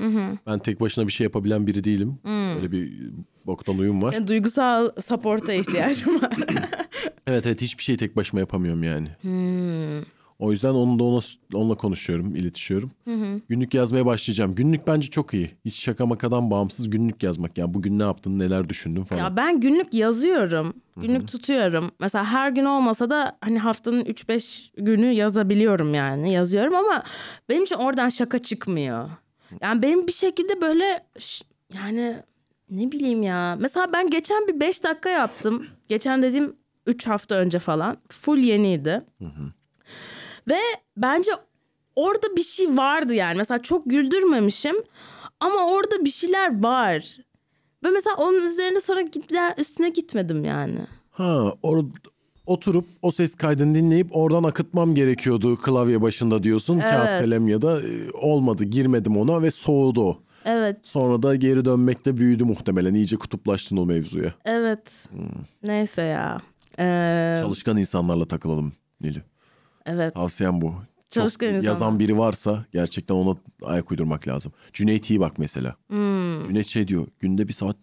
Ben tek başına bir şey yapabilen biri değilim. Öyle bir boktan uyum var. Yani duygusal support'a ihtiyacım var. Evet evet hiçbir şeyi tek başıma yapamıyorum yani. O yüzden onu da ona, onunla konuşuyorum, iletişiyorum. Günlük yazmaya başlayacağım. Günlük bence çok iyi. Hiç şaka makadan bağımsız günlük yazmak. Yani bugün ne yaptın, neler düşündün falan. ya ben günlük yazıyorum. Günlük tutuyorum. Mesela her gün olmasa da hani haftanın 3-5 günü yazabiliyorum yani. Yazıyorum ama benim için oradan şaka çıkmıyor. Yani benim bir şekilde böyle yani ne bileyim ya. Mesela ben geçen bir 5 dakika yaptım. Geçen dediğim 3 hafta önce falan. Full yeniydi. Ve bence orada bir şey vardı yani. Mesela çok güldürmemişim ama orada bir şeyler var. Ve mesela onun üzerine sonra git- üstüne gitmedim yani. Ha, or- oturup o ses kaydını dinleyip oradan akıtmam gerekiyordu klavye başında diyorsun. Kağıt Evet. kalem ya da e, olmadı girmedim ona ve soğudu. Evet, Sonra da geri dönmekte büyüdü muhtemelen. İyice kutuplaştın o mevzuya. evet. Neyse ya. Ee, Çalışkan insanlarla takılalım Nilü. Evet. Tavsiyem bu. Çok Çalışkan insanlar. yazan biri varsa gerçekten ona ayak uydurmak lazım. Cüneyt iyi bak mesela. Hmm. Cüneyt şey diyor günde bir saat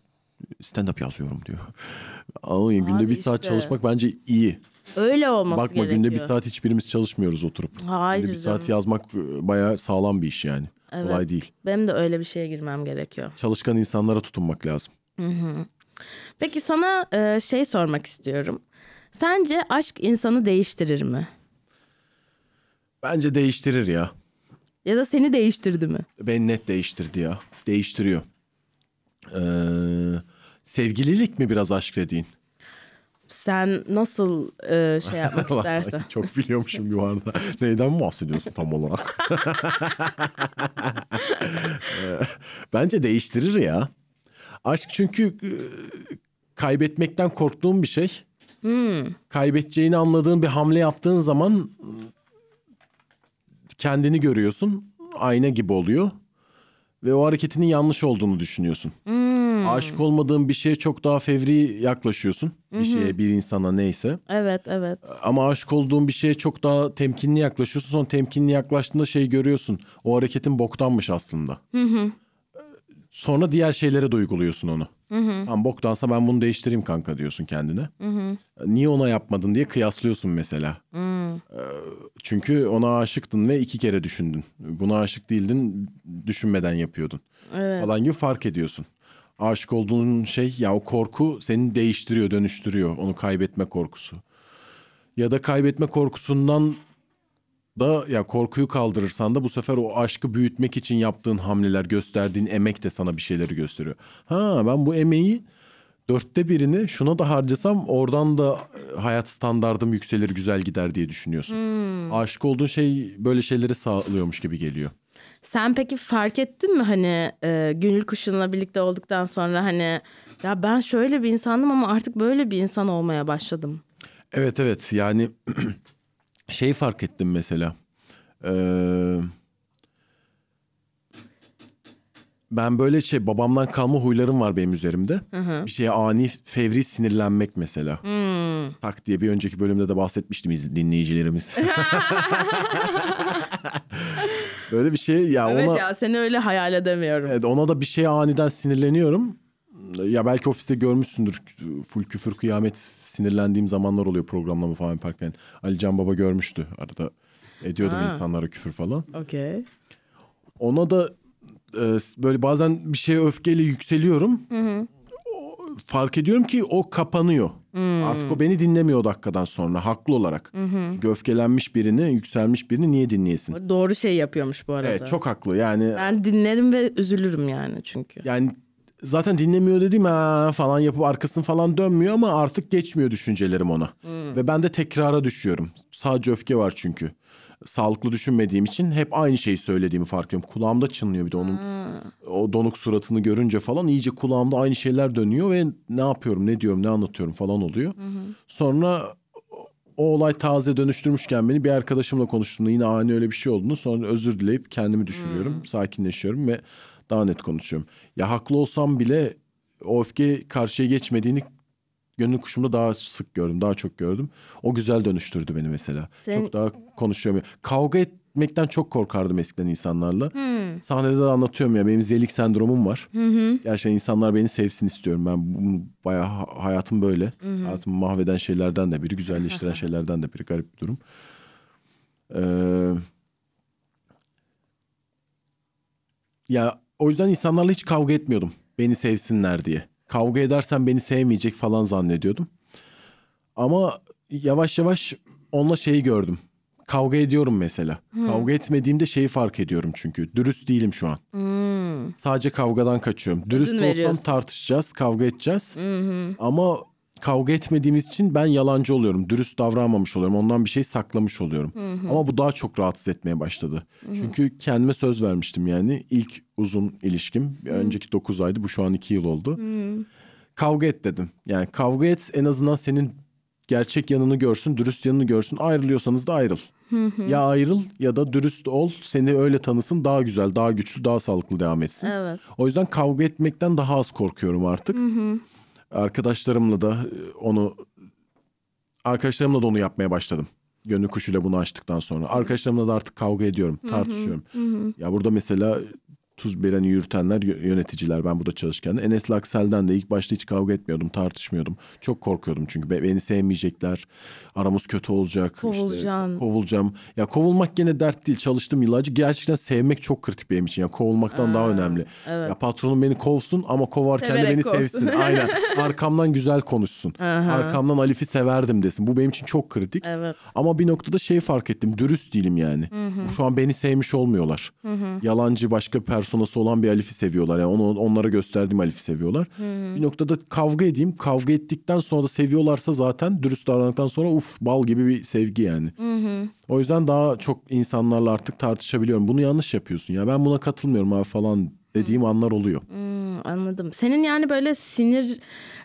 stand up yazıyorum diyor. Anladın? Günde bir saat işte. çalışmak bence iyi. Öyle olması Bakma gerekiyor. günde bir saat hiçbirimiz çalışmıyoruz oturup. Hayır Günde bir saat yazmak e, bayağı sağlam bir iş yani. Kolay değil. Benim de öyle bir şeye girmem gerekiyor. Çalışkan insanlara tutunmak lazım. Peki sana e, şey sormak istiyorum. Sence aşk insanı değiştirir mi? Bence değiştirir ya. Ya da seni değiştirdi mi? Beni net değiştirdi ya. Değiştiriyor. Ee, sevgililik mi biraz aşk dediğin? Sen nasıl e, şey yapmak istersen. çok biliyormuşum gibi arada. Neyden bahsediyorsun tam olarak? Ee, Bence değiştirir ya. Aşk çünkü e, kaybetmekten korktuğun bir şey. Kaybedeceğini anladığın bir hamle yaptığın zaman kendini görüyorsun. Ayna gibi oluyor. Ve o hareketinin yanlış olduğunu düşünüyorsun. Aşık olmadığın bir şeye çok daha fevri yaklaşıyorsun. Bir şeye, bir insana neyse. Evet evet. Ama aşık olduğun bir şeye çok daha temkinli yaklaşıyorsun. Sonra temkinli yaklaştığında şey görüyorsun. O hareketin boktanmış aslında. Sonra diğer şeylere de uyguluyorsun onu. Tamam boktansa ben bunu değiştireyim kanka diyorsun kendine. Niye ona yapmadın diye kıyaslıyorsun mesela. Ee, Çünkü ona aşıktın ve iki kere düşündün. Buna aşık değildin, düşünmeden yapıyordun. Falan gibi fark ediyorsun. Aşık olduğun şey ya o korku seni değiştiriyor, dönüştürüyor. Onu kaybetme korkusu. Ya da kaybetme korkusundan da ya korkuyu kaldırırsan da bu sefer o aşkı büyütmek için yaptığın hamleler, gösterdiğin emek de sana bir şeyleri gösteriyor. Ha ben bu emeği dörtte birini şuna da harcasam oradan da e, hayat standardım yükselir güzel gider diye düşünüyorsun. Aşık olduğun şey böyle şeyleri sağlıyormuş gibi geliyor. Sen peki fark ettin mi hani e, Gönül Kuşu'nla birlikte olduktan sonra hani ya ben şöyle bir insandım ama artık böyle bir insan olmaya başladım. Evet evet yani şey fark ettim mesela. Ee, ben böyle şey babamdan kalma huylarım var benim üzerimde. Bir şeye ani fevri sinirlenmek mesela. Tak diye bir önceki bölümde de bahsetmiştim iz- dinleyicilerimiz. böyle bir şey ya Evet ona ya seni öyle hayal edemiyorum. Evet, ona da bir şeye aniden sinirleniyorum. Ya belki ofiste görmüşsündür. Full küfür kıyamet sinirlendiğim zamanlar oluyor programlama falan yaparken. Ali Can Baba görmüştü. Arada ediyordum Ha. insanlara küfür falan. Okey. Ona da böyle bazen bir şeye öfkeyle yükseliyorum. O- Fark ediyorum ki o kapanıyor. Artık o beni dinlemiyor o dakikadan sonra haklı olarak. Çünkü öfkelenmiş birini, yükselmiş birini niye dinleyesin? Doğru şey yapıyormuş bu arada. Evet çok haklı. Yani Ben dinlerim ve üzülürüm yani çünkü. Yani zaten dinlemiyor dediğim ha falan yapıp arkasını falan dönmüyor ama artık geçmiyor düşüncelerim ona. Ve ben de tekrara düşüyorum. Sadece öfke var çünkü. Sağlıklı düşünmediğim için hep aynı şeyi söylediğimi fark ediyorum. Kulağımda çınlıyor bir de onun o donuk suratını görünce falan iyice kulağımda aynı şeyler dönüyor ve ne yapıyorum, ne diyorum, ne anlatıyorum falan oluyor. Sonra o olay taze dönüştürmüşken beni bir arkadaşımla konuştuğumda yine ani öyle bir şey olduğunu sonra özür dileyip kendimi düşürüyorum, sakinleşiyorum ve daha net konuşuyorum. Ya haklı olsam bile o öfke karşıya geçmediğini gönül kuşumda daha sık gördüm, daha çok gördüm. O güzel dönüştürdü beni mesela. Sen- Çok daha konuşuyorum. Kavga etmekten çok korkardım eskiden insanlarla. Sahnede de anlatıyorum ya benim zelik sendromum var. Gerçekten insanlar beni sevsin istiyorum. Ben bunu bayağı ha- hayatım böyle. Hayatımı mahveden şeylerden de biri, güzelleştiren şeylerden de biri. Garip bir durum. Ee, ya o yüzden insanlarla hiç kavga etmiyordum. Beni sevsinler diye. Kavga edersen beni sevmeyecek falan zannediyordum. Ama yavaş yavaş onunla şeyi gördüm. Kavga ediyorum mesela. Kavga etmediğimde şeyi fark ediyorum çünkü. Dürüst değilim şu an. Sadece kavgadan kaçıyorum. Dürüst olsam veriyorsun. tartışacağız, kavga edeceğiz. Ama kavga etmediğimiz için ben yalancı oluyorum. Dürüst davranmamış oluyorum. Ondan bir şey saklamış oluyorum. Ama bu daha çok rahatsız etmeye başladı. Çünkü kendime söz vermiştim yani. ilk uzun ilişkim. Bir önceki 9 aydı. Bu şu an 2 yıl oldu. Kavga et dedim. Yani kavga et en azından senin gerçek yanını görsün, dürüst yanını görsün. Ayrılıyorsanız da ayrıl. Ya ayrıl ya da dürüst ol. Seni öyle tanısın. Daha güzel, daha güçlü, daha sağlıklı devam etsin. Evet. O yüzden kavga etmekten daha az korkuyorum artık. Arkadaşlarımla da e, onu arkadaşlarımla da onu yapmaya başladım. Gönül kuşuyla bunu açtıktan sonra. Arkadaşlarımla da artık kavga ediyorum, tartışıyorum. Ya burada mesela Tuz Beren'i yürütenler yö- yöneticiler ben burada çalışırken. Enes Laksel'den de ilk başta hiç kavga etmiyordum, tartışmıyordum. Çok korkuyordum çünkü be- beni sevmeyecekler. Aramız kötü olacak. işte Kovulacaksın. kovulacağım. Ya kovulmak gene dert değil. Çalıştım yıllarca. Gerçekten sevmek çok kritik benim için. Ya kovulmaktan daha önemli. Ya patronum beni kovsun ama kovarken de Severek beni kovsun. sevsin. Aynen. Arkamdan güzel konuşsun. Arkamdan Alif'i severdim desin. Bu benim için çok kritik. Evet. Ama bir noktada şey fark ettim. Dürüst değilim yani. Şu an beni sevmiş olmuyorlar. Yalancı başka personası olan bir Alif'i seviyorlar. Yani onu onlara gösterdiğim Alif'i seviyorlar. Bir noktada kavga edeyim. Kavga ettikten sonra da seviyorlarsa zaten dürüst davrandıktan sonra uf bal gibi bir sevgi yani. O yüzden daha çok insanlarla artık tartışabiliyorum. Bunu yanlış yapıyorsun ya. Ben buna katılmıyorum abi falan dediğim anlar oluyor. anladım. Senin yani böyle sinir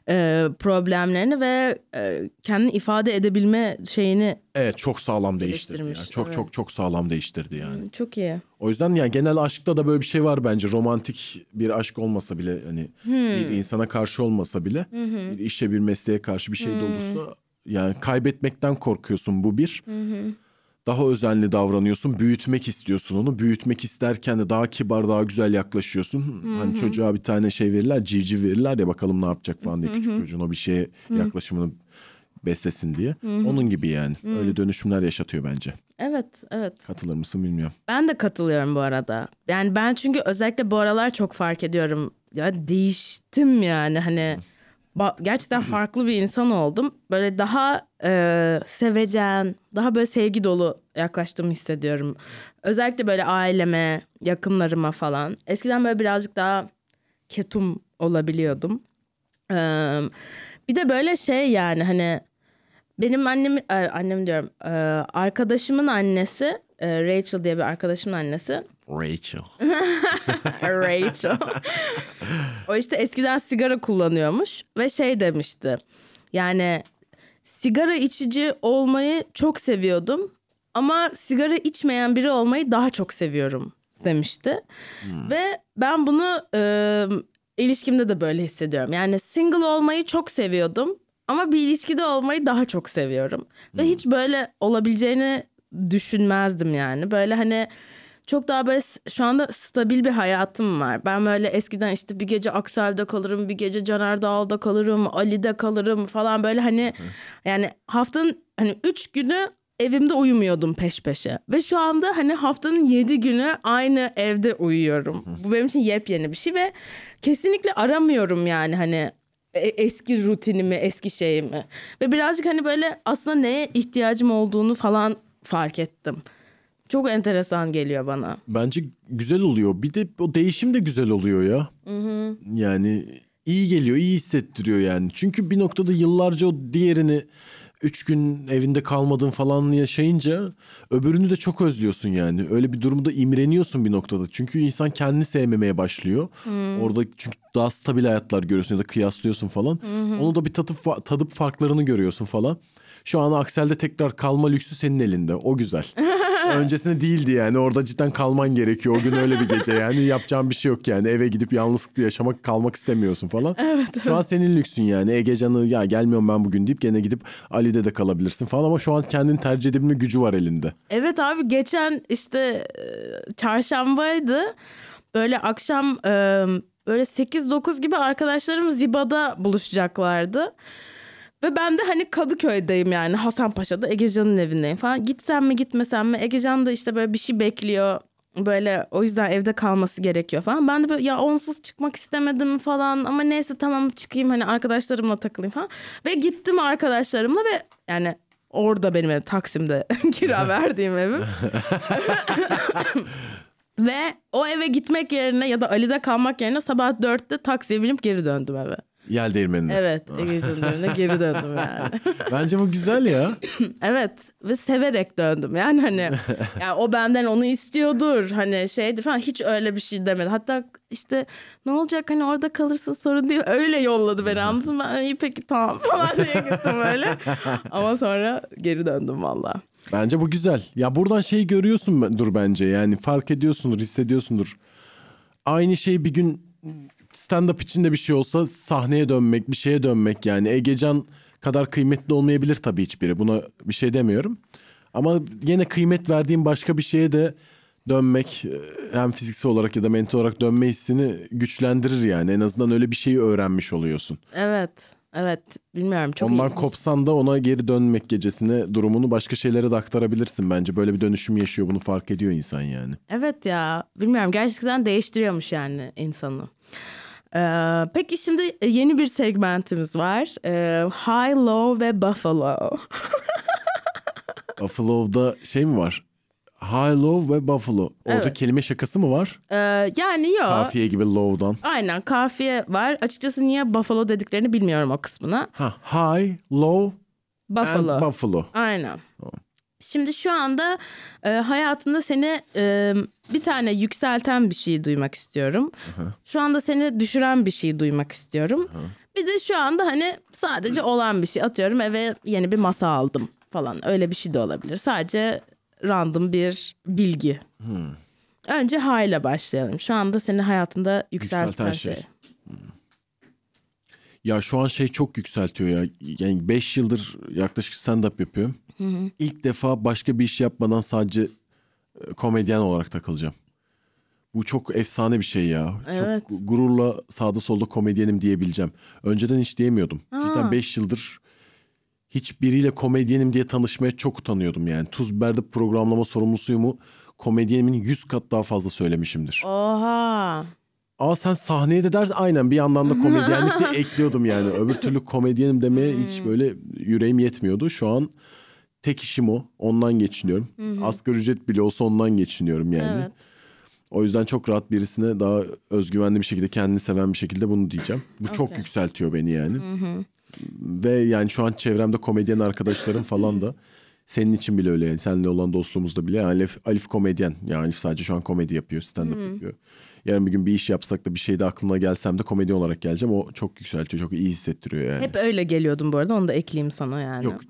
e, problemlerini ve e, kendini ifade edebilme şeyini Evet çok sağlam değiştirdi. Yani. Çok evet. çok çok sağlam değiştirdi yani. çok iyi. O yüzden yani genel aşkta da böyle bir şey var bence. Romantik bir aşk olmasa bile hani bir insana karşı olmasa bile bir işe bir mesleğe karşı bir şey de olursa yani kaybetmekten korkuyorsun bu bir. Daha özenli davranıyorsun, büyütmek istiyorsun onu. Büyütmek isterken de daha kibar, daha güzel yaklaşıyorsun. Hani çocuğa bir tane şey verirler, civciv verirler ya bakalım ne yapacak falan diye küçük çocuğun o bir şeye yaklaşımını beslesin diye. Onun gibi yani. Öyle dönüşümler yaşatıyor bence. Evet, evet. Katılır mısın bilmiyorum. Ben de katılıyorum bu arada. Yani ben çünkü özellikle bu aralar çok fark ediyorum. Ya değiştim yani hani ba- gerçekten farklı bir insan oldum. Böyle daha e, sevecen, daha böyle sevgi dolu yaklaştığımı hissediyorum. Özellikle böyle aileme, yakınlarıma falan. Eskiden böyle birazcık daha ketum olabiliyordum. Ee, bir de böyle şey yani hani benim annem e, annem diyorum e, arkadaşımın annesi e, Rachel diye bir arkadaşımın annesi Rachel. Rachel. o işte eskiden sigara kullanıyormuş ve şey demişti. Yani sigara içici olmayı çok seviyordum ama sigara içmeyen biri olmayı daha çok seviyorum demişti. Ve ben bunu e, ilişkimde de böyle hissediyorum. Yani single olmayı çok seviyordum ama bir ilişkide olmayı daha çok seviyorum. Ve hiç böyle olabileceğini düşünmezdim yani. Böyle hani çok daha böyle şu anda stabil bir hayatım var. Ben böyle eskiden işte bir gece Aksel'de kalırım, bir gece Caner Dağlı'da kalırım, Ali'de kalırım falan böyle hani yani haftanın hani üç günü evimde uyumuyordum peş peşe. Ve şu anda hani haftanın yedi günü aynı evde uyuyorum. Bu benim için yepyeni bir şey ve kesinlikle aramıyorum yani hani e- eski rutinimi, eski şeyimi. Ve birazcık hani böyle aslında neye ihtiyacım olduğunu falan fark ettim. Çok enteresan geliyor bana. Bence güzel oluyor. Bir de o değişim de güzel oluyor ya. Yani iyi geliyor, iyi hissettiriyor yani. Çünkü bir noktada yıllarca o diğerini üç gün evinde kalmadın falan yaşayınca öbürünü de çok özlüyorsun yani. Öyle bir durumda imreniyorsun bir noktada. Çünkü insan kendini sevmemeye başlıyor. Orada çünkü daha stabil hayatlar görüyorsun ya da kıyaslıyorsun falan. Onu da bir tadıp, tadıp farklarını görüyorsun falan. Şu an Aksel'de tekrar kalma lüksü senin elinde. O güzel. Öncesinde değildi yani. Orada cidden kalman gerekiyor. O gün öyle bir gece yani. Yapacağın bir şey yok yani. Eve gidip yalnızlıkla yaşamak, kalmak istemiyorsun falan. Şu an senin lüksün yani. Ege Can'ı ya gelmiyorum ben bugün deyip gene gidip Ali'de de kalabilirsin falan. Ama şu an kendini tercih edebilme gücü var elinde. Evet abi geçen işte e, çarşambaydı. Böyle akşam e, böyle 8-9 gibi arkadaşlarım Ziba'da buluşacaklardı. Ve ben de hani Kadıköy'deyim yani Hasanpaşa'da Egecan'ın evindeyim falan. Gitsem mi gitmesem mi Egecan da işte böyle bir şey bekliyor. Böyle o yüzden evde kalması gerekiyor falan. Ben de böyle ya onsuz çıkmak istemedim falan ama neyse tamam çıkayım hani arkadaşlarımla takılayım falan. Ve gittim arkadaşlarımla ve yani orada benim ev Taksim'de kira verdiğim evim. Ve o eve gitmek yerine ya da Ali'de kalmak yerine sabah dörtte taksiye binip geri döndüm eve. Yel değirmenine. Evet Ege'cinin evine geri döndüm yani. Bence bu güzel ya. evet ve severek döndüm yani hani yani o benden onu istiyordur hani şeydir falan hiç öyle bir şey demedi. Hatta işte ne olacak hani orada kalırsın sorun değil öyle yolladı beni anladın mı? Ben iyi peki tamam falan diye gittim böyle. Ama sonra geri döndüm valla. Bence bu güzel. Ya buradan şeyi görüyorsundur bence. Yani fark ediyorsundur, hissediyorsundur. Aynı şey bir gün stand-up içinde bir şey olsa sahneye dönmek, bir şeye dönmek yani. Egecan kadar kıymetli olmayabilir tabii hiçbiri. Buna bir şey demiyorum. Ama yine kıymet verdiğim başka bir şeye de dönmek e, hem fiziksel olarak ya da mental olarak dönme hissini güçlendirir yani. En azından öyle bir şeyi öğrenmiş oluyorsun. Evet evet bilmiyorum çok Ondan ilginç. kopsan da ona geri dönmek gecesine durumunu başka şeylere de aktarabilirsin bence. Böyle bir dönüşüm yaşıyor bunu fark ediyor insan yani. Evet ya bilmiyorum gerçekten değiştiriyormuş yani insanı. Ee, peki şimdi yeni bir segmentimiz var. Ee, High, Low ve Buffalo. Buffalo'da şey mi var? High, low ve buffalo. Orada Evet. kelime şakası mı var? Ee, yani yok. Kafiye gibi low'dan. Aynen kafiye var. Açıkçası niye Buffalo dediklerini bilmiyorum o kısmına. Ha, high, low Buffalo. and buffalo. Aynen. Şimdi şu anda e, hayatında seni e, bir tane yükselten bir şey duymak istiyorum. Şu anda seni düşüren bir şey duymak istiyorum. Bir de şu anda hani sadece olan bir şey atıyorum eve yeni bir masa aldım falan öyle bir şey de olabilir. Sadece random bir bilgi. Önce ha ile başlayalım. Şu anda seni hayatında yükselten, Yükselten şey. şey. Ya şu an şey çok yükseltiyor ya. Yani 5 yıldır yaklaşık stand-up yapıyorum. İlk defa başka bir iş yapmadan sadece e, komedyen olarak takılacağım. Bu çok efsane bir şey ya. Evet. Çok gururla sağda solda komedyenim diyebileceğim. Önceden hiç diyemiyordum. Cidden 5 yıldır hiç biriyle komedyenim diye tanışmaya çok utanıyordum yani. Tuz Biber'de programlama sorumlusuyumu komedyenimin 100 kat daha fazla söylemişimdir. Oha. Aa sen sahneye de dersin aynen bir yandan da komedyenlik diye ekliyordum yani. Öbür türlü komedyenim demeye hiç böyle yüreğim yetmiyordu. Şu an tek işim o. Ondan geçiniyorum. Asgari ücret bile olsa ondan geçiniyorum yani. Evet. O yüzden çok rahat birisine daha özgüvenli bir şekilde kendini seven bir şekilde bunu diyeceğim. Bu çok Okey. yükseltiyor beni yani. Ve yani şu an çevremde komedyen arkadaşlarım falan da senin için bile öyle yani. Seninle olan dostluğumuzda bile yani Alif, Alif komedyen. Yani Alif sadece şu an komedi yapıyor, stand-up yapıyor. Yarın bir gün bir iş yapsak da bir şey de aklına gelsem de komedyen olarak geleceğim. O çok yükseltiyor, çok iyi hissettiriyor yani. Hep öyle geliyordum bu arada onu da ekleyeyim sana yani. Yok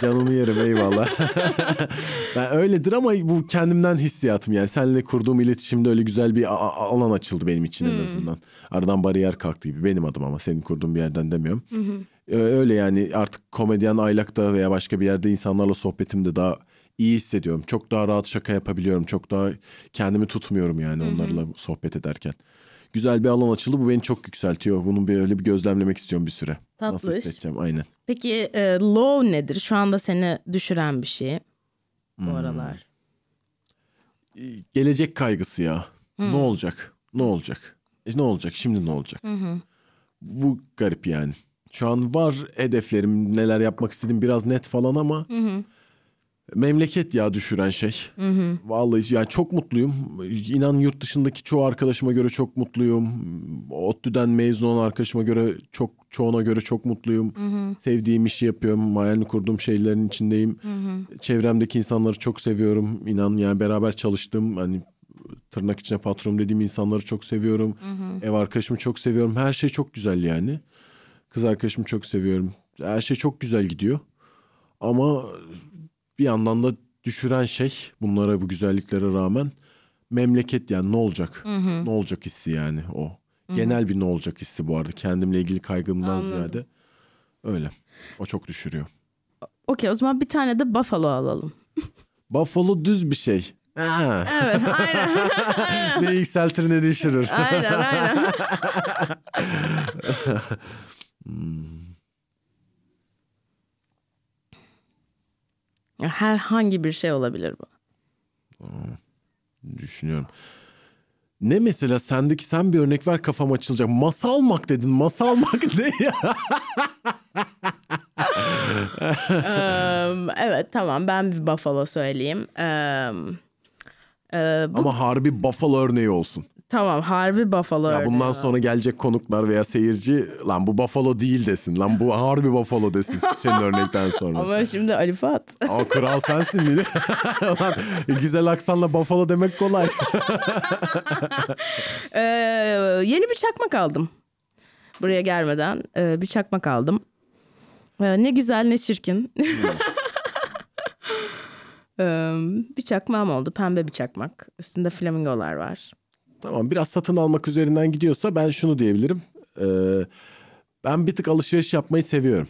canını yerim eyvallah. ben öyledir ama bu kendimden hissiyatım yani. Seninle kurduğum iletişimde öyle güzel bir alan açıldı benim için en azından. Aradan bariyer kalktı gibi benim adım ama senin kurduğun bir yerden demiyorum. Ee, Öyle yani artık komedyen aylakta veya başka bir yerde insanlarla sohbetimde daha iyi hissediyorum. Çok daha rahat şaka yapabiliyorum. Çok daha kendimi tutmuyorum yani onlarla sohbet ederken. Güzel bir alan açıldı. Bu beni çok yükseltiyor. Bunu bir öyle bir gözlemlemek istiyorum bir süre. Nasıl Tatlış. hissedeceğim aynen. Peki e, low nedir? Şu anda seni düşüren bir şey bu Hmm. aralar. gelecek kaygısı ya. Ne olacak? Ne olacak? E, ne olacak? Şimdi ne olacak? Bu garip yani. Şu an var hedeflerim, neler yapmak istediğim biraz net falan ama memleket ya düşüren şey. Vallahi yani çok mutluyum. İnan yurt dışındaki çoğu arkadaşıma göre çok mutluyum. ODTÜ'den mezun olan arkadaşıma göre çok çoğuna göre çok mutluyum. Sevdiğim işi yapıyorum. Hayalini kurduğum şeylerin içindeyim. Çevremdeki insanları çok seviyorum. İnan yani beraber çalıştığım hani tırnak içine patron dediğim insanları çok seviyorum. Ev arkadaşımı çok seviyorum. Her şey çok güzel yani. Kız arkadaşımı çok seviyorum. Her şey çok güzel gidiyor. Ama bir yandan da düşüren şey bunlara bu güzelliklere rağmen memleket yani ne olacak? Ne olacak hissi yani o. Genel bir ne olacak hissi bu arada. Kendimle ilgili kaygımdan Anladım. ziyade öyle. O çok düşürüyor. Okey o zaman bir tane de buffalo alalım. Buffalo düz bir şey. Ha. Evet aynen. ne yükseltir ne düşürür. aynen aynen. Herhangi bir şey olabilir bu. Düşünüyorum. Ne mesela sendeki sen bir örnek ver kafam açılacak. Masalmak dedin. Masalmak ne ya? Eee, evet tamam ben bir buffalo söyleyeyim. Eee, eee, bu, Ama harbi buffalo örneği olsun. Tamam harbi buffalo. Ya bundan var. sonra gelecek konuklar veya seyirci lan bu buffalo değil desin. Lan bu harbi buffalo desin senin örnekten sonra. Ama, Ama şimdi Ali Fuat. kral sensin biri. Lan, güzel aksanla buffalo demek kolay. Ee, yeni bir çakmak aldım. Buraya gelmeden e, bir çakmak aldım. Ee, ne güzel ne çirkin. Ee, bir çakmağım oldu. Pembe bir çakmak. Üstünde flamingolar var. Tamam biraz satın almak üzerinden gidiyorsa ben şunu diyebilirim. Ee, ben bir tık alışveriş yapmayı seviyorum.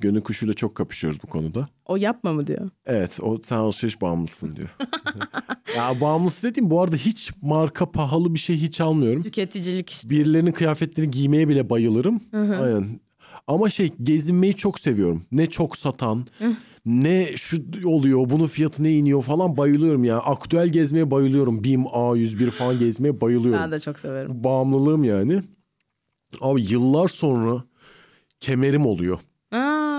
Gönül kuşuyla çok kapışıyoruz bu konuda. O yapma mı diyor. Evet o sen alışveriş bağımlısın diyor. ya bağımlısı dediğim bu arada hiç marka pahalı bir şey hiç almıyorum. Tüketicilik işte. Birilerinin kıyafetlerini giymeye bile bayılırım. Aynen. Ama şey gezinmeyi çok seviyorum. Ne çok satan, ne şu oluyor, bunun fiyatı ne iniyor falan bayılıyorum ya. Aktüel gezmeye bayılıyorum. BİM A101 falan gezmeye bayılıyorum. Ben de çok severim. Bağımlılığım yani. Abi yıllar sonra kemerim oluyor. Aa,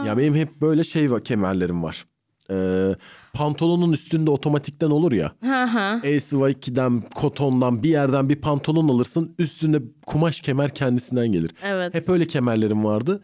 Ya benim hep böyle şey var, kemerlerim var. Ee, pantolonun üstünde otomatikten olur ya. ha ha. LCY2'den, kotondan bir yerden bir pantolon alırsın. Üstünde kumaş kemer kendisinden gelir. Evet. Hep öyle kemerlerim vardı.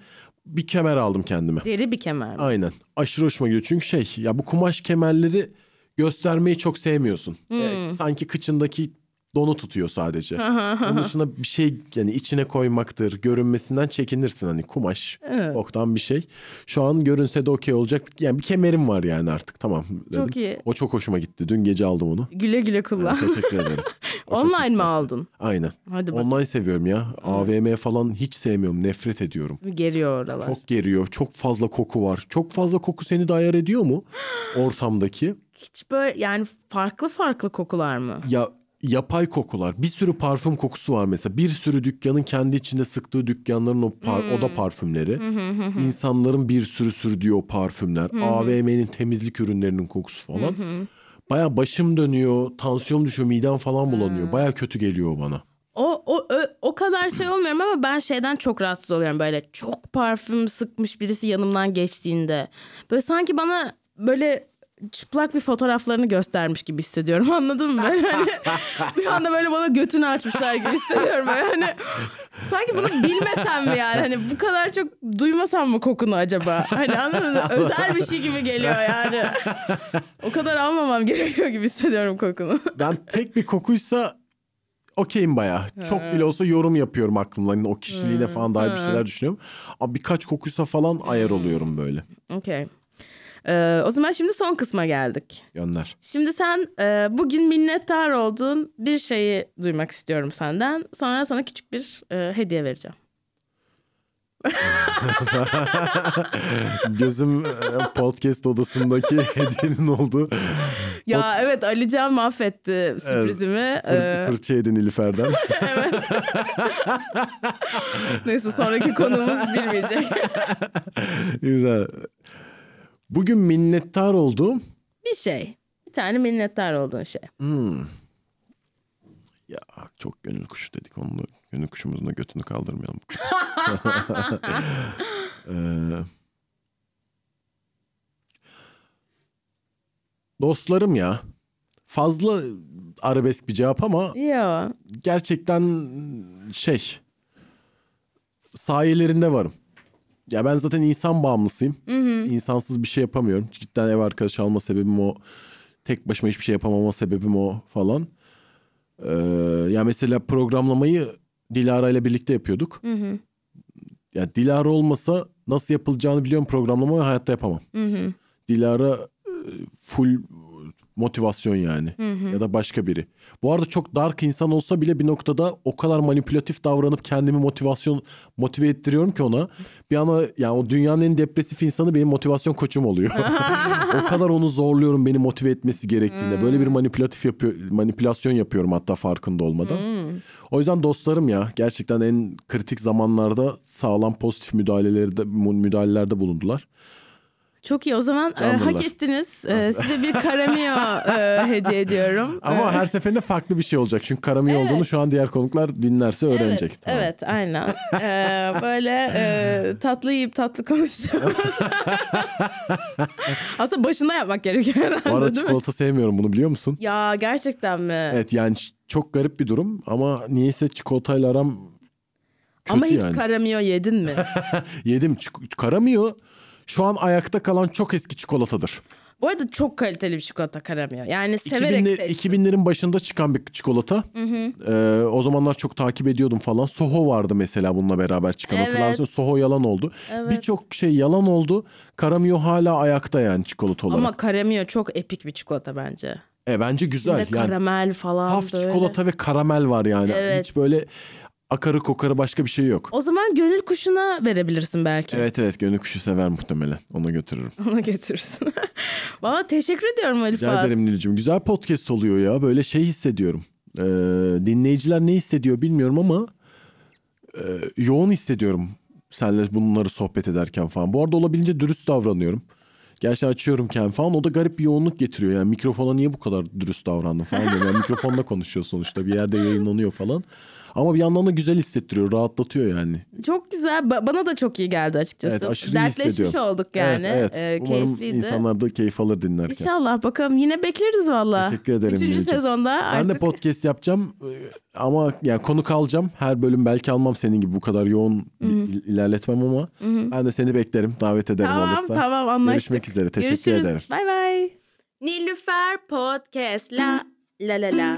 Bir kemer aldım kendime. Deri bir kemer mi? Aynen. Aşırı hoşuma gidiyor. Çünkü şey ya bu kumaş kemerleri göstermeyi çok sevmiyorsun. Ee, sanki kıçındaki donu tutuyor sadece. Onun dışında bir şey yani içine koymaktır, görünmesinden çekinirsin hani kumaş. Evet. Boktan bir şey. Şu an görünse de okey olacak. Yani bir kemerim var yani artık tamam dedim. Çok iyi. O çok hoşuma gitti. Dün gece aldım onu. Güle güle kullan. Teşekkür ederim. Online mi aldın? Aynen. Hadi bak. Online seviyorum ya. AVM falan hiç sevmiyorum. Nefret ediyorum. Geriyor oralar. Çok geriyor. Çok fazla koku var. Çok fazla koku seni de ayar ediyor mu? Ortamdaki. Hiç böyle yani farklı farklı kokular mı? Ya yapay kokular. Bir sürü parfüm kokusu var mesela. Bir sürü dükkanın kendi içinde sıktığı dükkanların o par- oda parfümleri. İnsanların bir sürü sürdüğü o parfümler. AVM'nin temizlik ürünlerinin kokusu falan. Baya başım dönüyor, tansiyon düşüyor, midem falan bulanıyor. Baya kötü geliyor bana. O, o, ö- o kadar şey olmuyorum ama ben şeyden çok rahatsız oluyorum böyle çok parfüm sıkmış birisi yanımdan geçtiğinde. Böyle sanki bana böyle çıplak bir fotoğraflarını göstermiş gibi hissediyorum anladın mı? Böyle hani bir anda böyle bana götünü açmışlar gibi hissediyorum. Böyle hani sanki bunu bilmesem mi yani? Hani bu kadar çok duymasam mı kokunu acaba? Hani anladın mı? Özel bir şey gibi geliyor yani. O kadar almamam gerekiyor gibi hissediyorum kokunu. Ben tek bir kokuysa okeyim baya. Çok bile olsa yorum yapıyorum aklımda. Hani o kişiliğine falan dair bir şeyler düşünüyorum. Ama birkaç kokuysa falan ayar oluyorum böyle. Okey. Ee, o zaman şimdi son kısma geldik. Gönder. Şimdi sen e, bugün minnettar olduğun bir şeyi duymak istiyorum senden. Sonra sana küçük bir e, hediye vereceğim. Gözüm e, podcast odasındaki hediyenin oldu. Ya evet Alican mahvetti sürprizimi. Ee, Fırça yedin Nilüfer'den. neyse sonraki konuğumuz bilmeyecek. Güzel. Bugün minnettar olduğum bir şey. Bir tane minnettar olduğun şey. Hmm. Ya çok gönül kuşu dedik. Onu gönül kuşumuzun da götünü kaldırmayalım. Ee, dostlarım ya. Fazla arabesk bir cevap ama Ya. gerçekten şey sayelerinde varım. Ya ben zaten insan bağımlısıyım. İnsansız bir şey yapamıyorum. Cidden ev arkadaşı alma sebebim o. Tek başıma hiçbir şey yapamama sebebim o falan. Ee, ya mesela programlamayı Dilara ile birlikte yapıyorduk. Ya Dilara olmasa nasıl yapılacağını biliyorum programlamayı hayatta yapamam. Dilara e, full motivasyon yani ya da başka biri. Bu arada çok dark insan olsa bile bir noktada o kadar manipülatif davranıp kendimi motivasyon motive ettiriyorum ki ona. Bir ana yani o dünyanın en depresif insanı benim motivasyon koçum oluyor. o kadar onu zorluyorum beni motive etmesi gerektiğinde. Böyle bir manipülatif yapıyor manipülasyon yapıyorum hatta farkında olmadan. O yüzden dostlarım ya gerçekten en kritik zamanlarda sağlam pozitif müdahalelerde müdahalelerde bulundular. Çok iyi. O zaman e, hak ettiniz. E, size bir Karamio e, hediye ediyorum. Ama E, her seferinde farklı bir şey olacak. Çünkü karami olduğunu şu an diğer konuklar dinlerse öğrenecek. Evet, Tamam. evet aynen. Ee, böyle e, tatlı yiyip tatlı konuşacağız. Aslında başında yapmak gerekiyor herhalde Bu arada mi? çikolata sevmiyorum bunu biliyor musun? Ya gerçekten mi? Evet yani ç- çok garip bir durum ama niyeyse çikolatayla aram kötü Ama hiç yani. karamio yedin mi? Yedim çik- karamıyor. Şu an ayakta kalan çok eski çikolatadır. Bu arada çok kaliteli bir çikolata karamio. Yani severek 2000'li seçtim. 2000'lerin başında çıkan bir çikolata. Ee, o zamanlar çok takip ediyordum falan. Soho vardı mesela bununla beraber çıkan. Evet. Hatırlar mısın? Soho yalan oldu. Evet. Birçok şey yalan oldu. Karamio hala ayakta yani çikolata olarak. Ama karamio çok epik bir çikolata bence. E bence güzel. İçinde yani karamel falan saf böyle. çikolata ve karamel var yani. Evet. Hiç böyle akarı kokarı başka bir şey yok. O zaman gönül kuşuna verebilirsin belki. Evet evet gönül kuşu sever muhtemelen. Ona götürürüm. Onu getirirsin. Valla teşekkür ediyorum Ali Rica Fuat. ederim Nilcim. Güzel podcast oluyor ya. Böyle şey hissediyorum. Ee, dinleyiciler ne hissediyor bilmiyorum ama e, yoğun hissediyorum. Seninle bunları sohbet ederken falan. Bu arada olabildiğince dürüst davranıyorum. Gerçi açıyorumken falan o da garip bir yoğunluk getiriyor. Yani mikrofona niye bu kadar dürüst davrandın falan. Yani mikrofonla konuşuyor sonuçta bir yerde yayınlanıyor falan. Ama bir yandan da güzel hissettiriyor, rahatlatıyor yani. Çok güzel. Ba- bana da çok iyi geldi açıkçası. Evet aşırı Dertleşmiş hissediyorum. olduk yani. Evet, evet. Ee, Umarım keyifliydi. insanlar da keyif alır dinlerken. İnşallah bakalım yine bekleriz valla. Teşekkür ederim Üçüncü Nilüfer. sezonda Ben artık. de podcast yapacağım Ee, ama yani konuk alacağım. Her bölüm belki almam senin gibi bu kadar yoğun il- ilerletmem ama ben de seni beklerim, davet ederim Tamam olursa. tamam anlaştık. Görüşmek üzere. Teşekkür Görüşürüz. ederim. Bay bay. Nilüfer Podcast la la la la